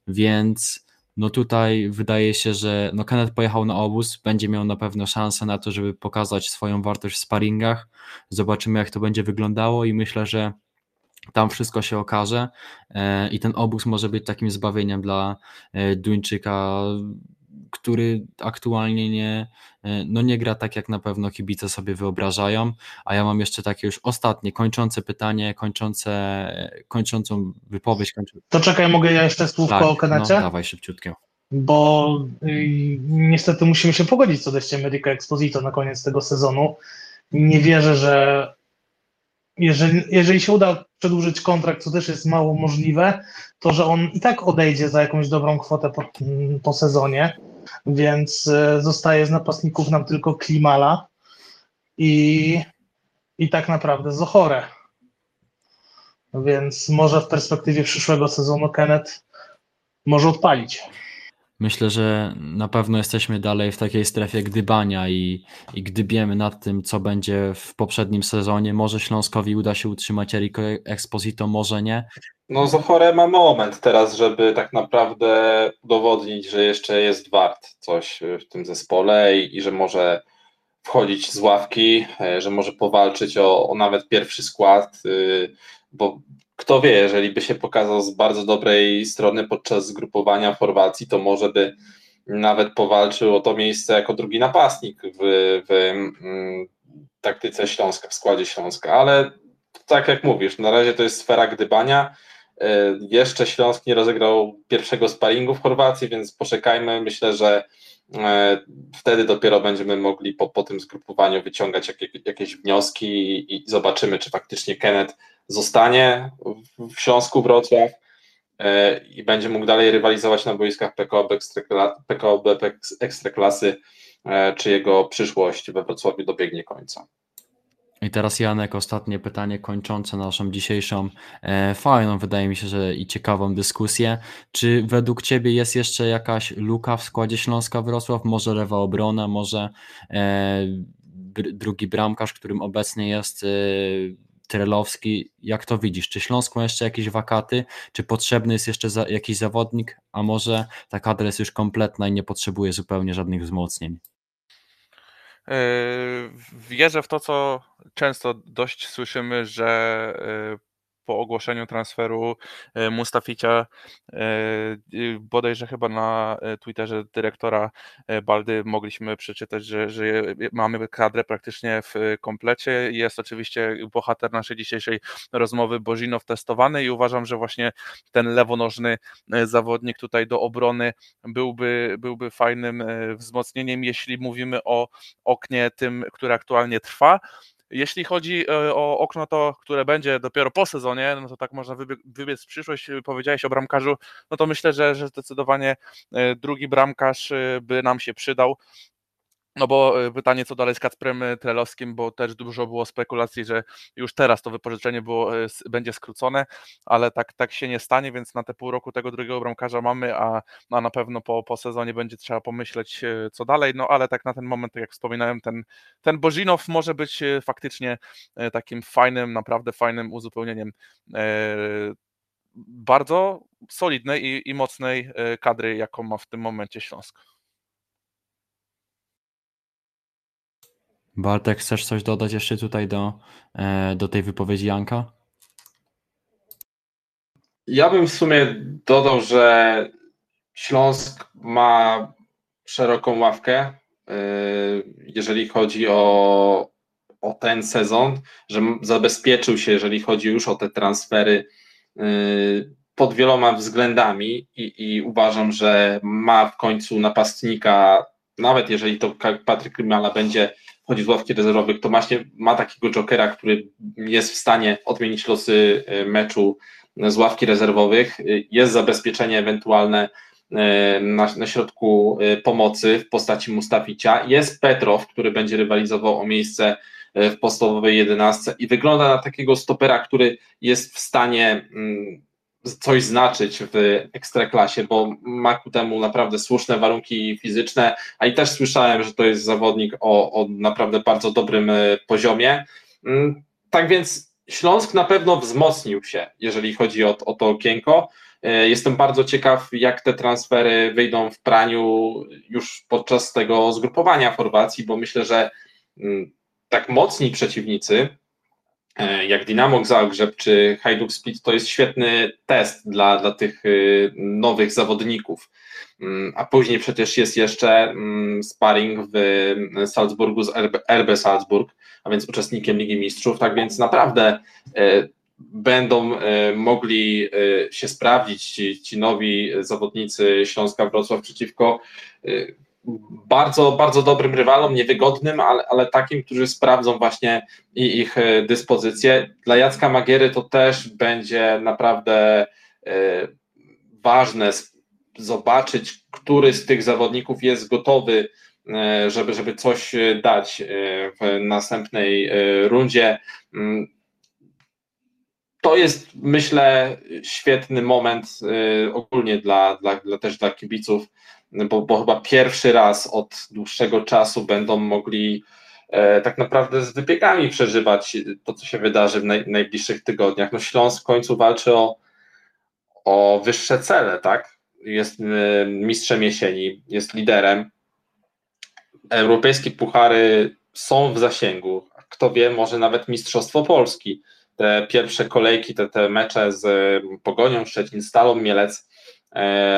więc no tutaj wydaje się, że no Kenneth pojechał na obóz, będzie miał na pewno szansę na to, żeby pokazać swoją wartość w sparingach. Zobaczymy, jak to będzie wyglądało i myślę, że tam wszystko się okaże e, i ten obóz może być takim zbawieniem dla e, Duńczyka, który aktualnie nie, e, no nie gra tak, jak na pewno kibice sobie wyobrażają. A ja mam jeszcze takie już ostatnie, kończące pytanie, kończące, kończącą wypowiedź. Kończą... To czekaj, mogę ja jeszcze słówko Tak, o Kenecie? no, dawaj szybciutko. bo y, niestety musimy się pogodzić co dejściem Erika Exposito na koniec tego sezonu. Nie wierzę, że jeżeli, jeżeli się uda przedłużyć kontrakt, co też jest mało możliwe, to że on i tak odejdzie za jakąś dobrą kwotę po, po sezonie, więc y, zostaje z napastników nam tylko Klimala i, i tak naprawdę Zochore. Więc może w perspektywie przyszłego sezonu Kenneth może odpalić. Myślę, że na pewno jesteśmy dalej w takiej strefie gdybania i, i gdybiemy nad tym, co będzie w poprzednim sezonie. Może Śląskowi uda się utrzymać Eriko Exposito, może nie. No Zochore ma moment teraz, żeby tak naprawdę udowodnić, że jeszcze jest wart coś w tym zespole i, i że może wchodzić z ławki, e, że może powalczyć o, o nawet pierwszy skład, y, bo kto wie, jeżeli by się pokazał z bardzo dobrej strony podczas zgrupowania Chorwacji, to może by nawet powalczył o to miejsce jako drugi napastnik w, w mm, taktyce Śląska, w składzie Śląska, ale tak jak mówisz, na razie to jest sfera gdybania. E, Jeszcze Śląsk nie rozegrał pierwszego sparingu w Chorwacji, więc poczekajmy. Myślę, że e, wtedy dopiero będziemy mogli po, po tym zgrupowaniu wyciągać jakie, jakieś wnioski i, i zobaczymy, czy faktycznie Kenneth zostanie w Śląsku Wrocław e, i będzie mógł dalej rywalizować na boiskach PKO Ekstrakla- PKO Eks- Ekstraklasy, e, czy jego przyszłość we Wrocławiu dobiegnie końca. I teraz Janek, ostatnie pytanie kończące naszą dzisiejszą e, fajną, wydaje mi się, że i ciekawą dyskusję. Czy według Ciebie jest jeszcze jakaś luka w składzie Śląska Wrocław? Może lewa obrona, może e, drugi bramkarz, którym obecnie jest e, Trelowski. Jak to widzisz? Czy Śląsk ma jeszcze jakieś wakaty? Czy potrzebny jest jeszcze za, jakiś zawodnik? A może ta kadra jest już kompletna i nie potrzebuje zupełnie żadnych wzmocnień? Yy, Wierzę w to, co często dość słyszymy, że yy, po ogłoszeniu transferu Mustaficia, bodajże chyba na Twitterze dyrektora Baldy mogliśmy przeczytać, że, że mamy kadrę praktycznie w komplecie. Jest oczywiście bohater naszej dzisiejszej rozmowy Bożinow testowany i uważam, że właśnie ten lewonożny zawodnik tutaj do obrony byłby, byłby fajnym wzmocnieniem, jeśli mówimy o oknie tym, które aktualnie trwa. Jeśli chodzi e, o okno to, które będzie dopiero po sezonie, no to tak można wybiec w przyszłość, powiedziałeś o bramkarzu, no to myślę, że, że zdecydowanie e, drugi bramkarz e, by nam się przydał. No bo e, pytanie co dalej z Kacprem e, Trelowskim, bo też dużo było spekulacji, że już teraz to wypożyczenie było, e, będzie skrócone, ale tak, tak się nie stanie, więc na te pół roku tego drugiego bramkarza mamy, a, a na pewno po, po sezonie będzie trzeba pomyśleć co dalej, no ale tak na ten moment, tak jak wspominałem, ten, ten Bożinow może być faktycznie takim fajnym, naprawdę fajnym uzupełnieniem bardzo solidnej i, i mocnej kadry, jaką ma w tym momencie Śląsk. Bartek, chcesz coś dodać jeszcze tutaj do, e, do tej wypowiedzi Janka? Ja bym w sumie dodał, że Śląsk ma szeroką ławkę, e, jeżeli chodzi o, o ten sezon, że zabezpieczył się, jeżeli chodzi już o te transfery e, pod wieloma względami i, i uważam, że ma w końcu napastnika, nawet jeżeli to Patryk Krymala będzie chodzi z ławki rezerwowych, to właśnie ma takiego jokera, który jest w stanie odmienić losy e, meczu z ławki rezerwowych. Jest zabezpieczenie ewentualne e, na, na środku e, pomocy w postaci Mustaficia. Jest Petrow, który będzie rywalizował o miejsce w podstawowej jedenastce i wygląda na takiego stopera, który jest w stanie mm, coś znaczyć w ekstraklasie, bo ma ku temu naprawdę słuszne warunki fizyczne, a i też słyszałem, że to jest zawodnik o, o naprawdę bardzo dobrym e, poziomie. Mm, tak więc Śląsk na pewno wzmocnił się, jeżeli chodzi o, o to okienko. E, jestem bardzo ciekaw, jak te transfery wyjdą w praniu już podczas tego zgrupowania Chorwacji, bo myślę, że mm, tak mocni przeciwnicy, jak Dynamo Zagrzeb czy Hajduk Split, to jest świetny test dla, dla tych y, nowych zawodników. Mm, a później przecież jest jeszcze mm, sparring w Salzburgu z RB Salzburg, a więc uczestnikiem Ligi Mistrzów, tak więc naprawdę e, będą e, mogli się sprawdzić ci, ci nowi zawodnicy Śląska Wrocław przeciwko bardzo, bardzo dobrym rywalom, niewygodnym, ale, ale takim, którzy sprawdzą właśnie ich e, dyspozycje. Dla Jacka Magiery to też będzie naprawdę e, ważne zobaczyć, który z tych zawodników jest gotowy, e, żeby, żeby coś dać w następnej rundzie. Mm, to jest, myślę, świetny moment ogólnie dla, dla, dla też dla kibiców bo, bo chyba pierwszy raz od dłuższego czasu będą mogli e, tak naprawdę z wybiegami przeżywać to, co się wydarzy w naj, najbliższych tygodniach. No Śląsk w końcu walczy o, o wyższe cele, tak? Jest e, mistrzem jesieni, jest liderem. Europejskie puchary są w zasięgu. Kto wie, może nawet Mistrzostwo Polski. Te pierwsze kolejki, te, te mecze z Pogonią Szczecin, Stalą Mielec E,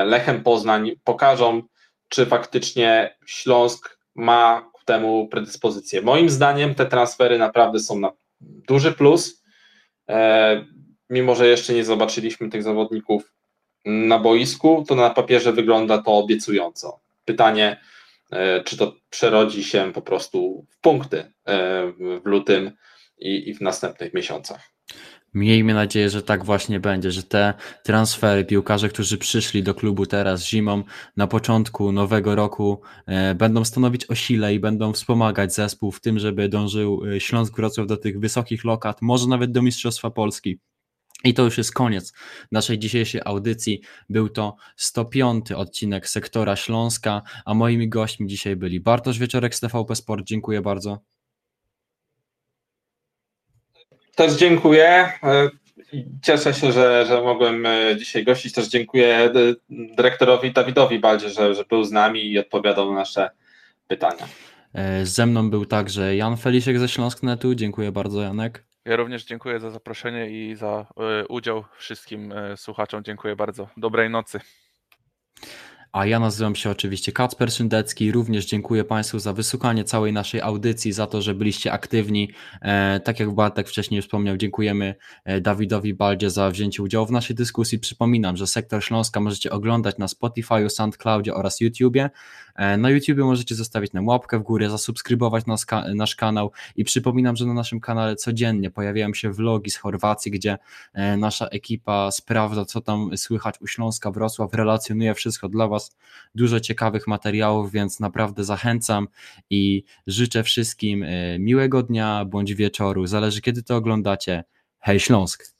Lechem Poznań pokażą, czy faktycznie Śląsk ma ku temu predyspozycję. Moim zdaniem te transfery naprawdę są na duży plus, e, mimo że jeszcze nie zobaczyliśmy tych zawodników na boisku, to na papierze wygląda to obiecująco. Pytanie, e, czy to przerodzi się po prostu w punkty w lutym i w następnych miesiącach. Miejmy nadzieję, że tak właśnie będzie, że te transfery, piłkarze, którzy przyszli do klubu teraz zimą, na początku nowego roku, e, będą stanowić o sile i będą wspomagać zespół w tym, żeby dążył e, Śląsk Wrocław do tych wysokich lokat, może nawet do Mistrzostwa Polski. I to już jest koniec naszej dzisiejszej audycji. Był to 105 odcinek Sektora Śląska, a moimi gośćmi dzisiaj byli Bartosz Wieczorek z TVP Sport. Dziękuję bardzo. Też dziękuję. E, cieszę się, że, że mogłem e, dzisiaj gościć. Też dziękuję e, dyrektorowi Dawidowi Baldzie, że, że był z nami i odpowiadał na nasze pytania. Ze mną był także Jan Felisiek ze Śląsknetu. Dziękuję bardzo, Janek. Ja również dziękuję za zaproszenie i za udział wszystkim słuchaczom. Dziękuję bardzo. Dobrej nocy. A ja nazywam się oczywiście Kacper Szyndecki. Również dziękuję Państwu za wysłuchanie całej naszej audycji, za to, że byliście aktywni. E, tak jak Bartek wcześniej wspomniał, dziękujemy e, Dawidowi Baldzie za wzięcie udziału w naszej dyskusji. Przypominam, że Sektor Śląska możecie oglądać na Spotify, SoundCloudzie oraz YouTubie. E, na YouTubie możecie zostawić nam łapkę w górę, zasubskrybować nas, nasz kanał i przypominam, że na naszym kanale codziennie pojawiają się vlogi z Chorwacji, gdzie e, nasza ekipa sprawdza, co tam słychać u Śląska Wrocław, relacjonuje wszystko dla Was dużo ciekawych materiałów, więc naprawdę zachęcam i życzę wszystkim e, miłego dnia bądź wieczoru, zależy kiedy to oglądacie. Hej Śląsk!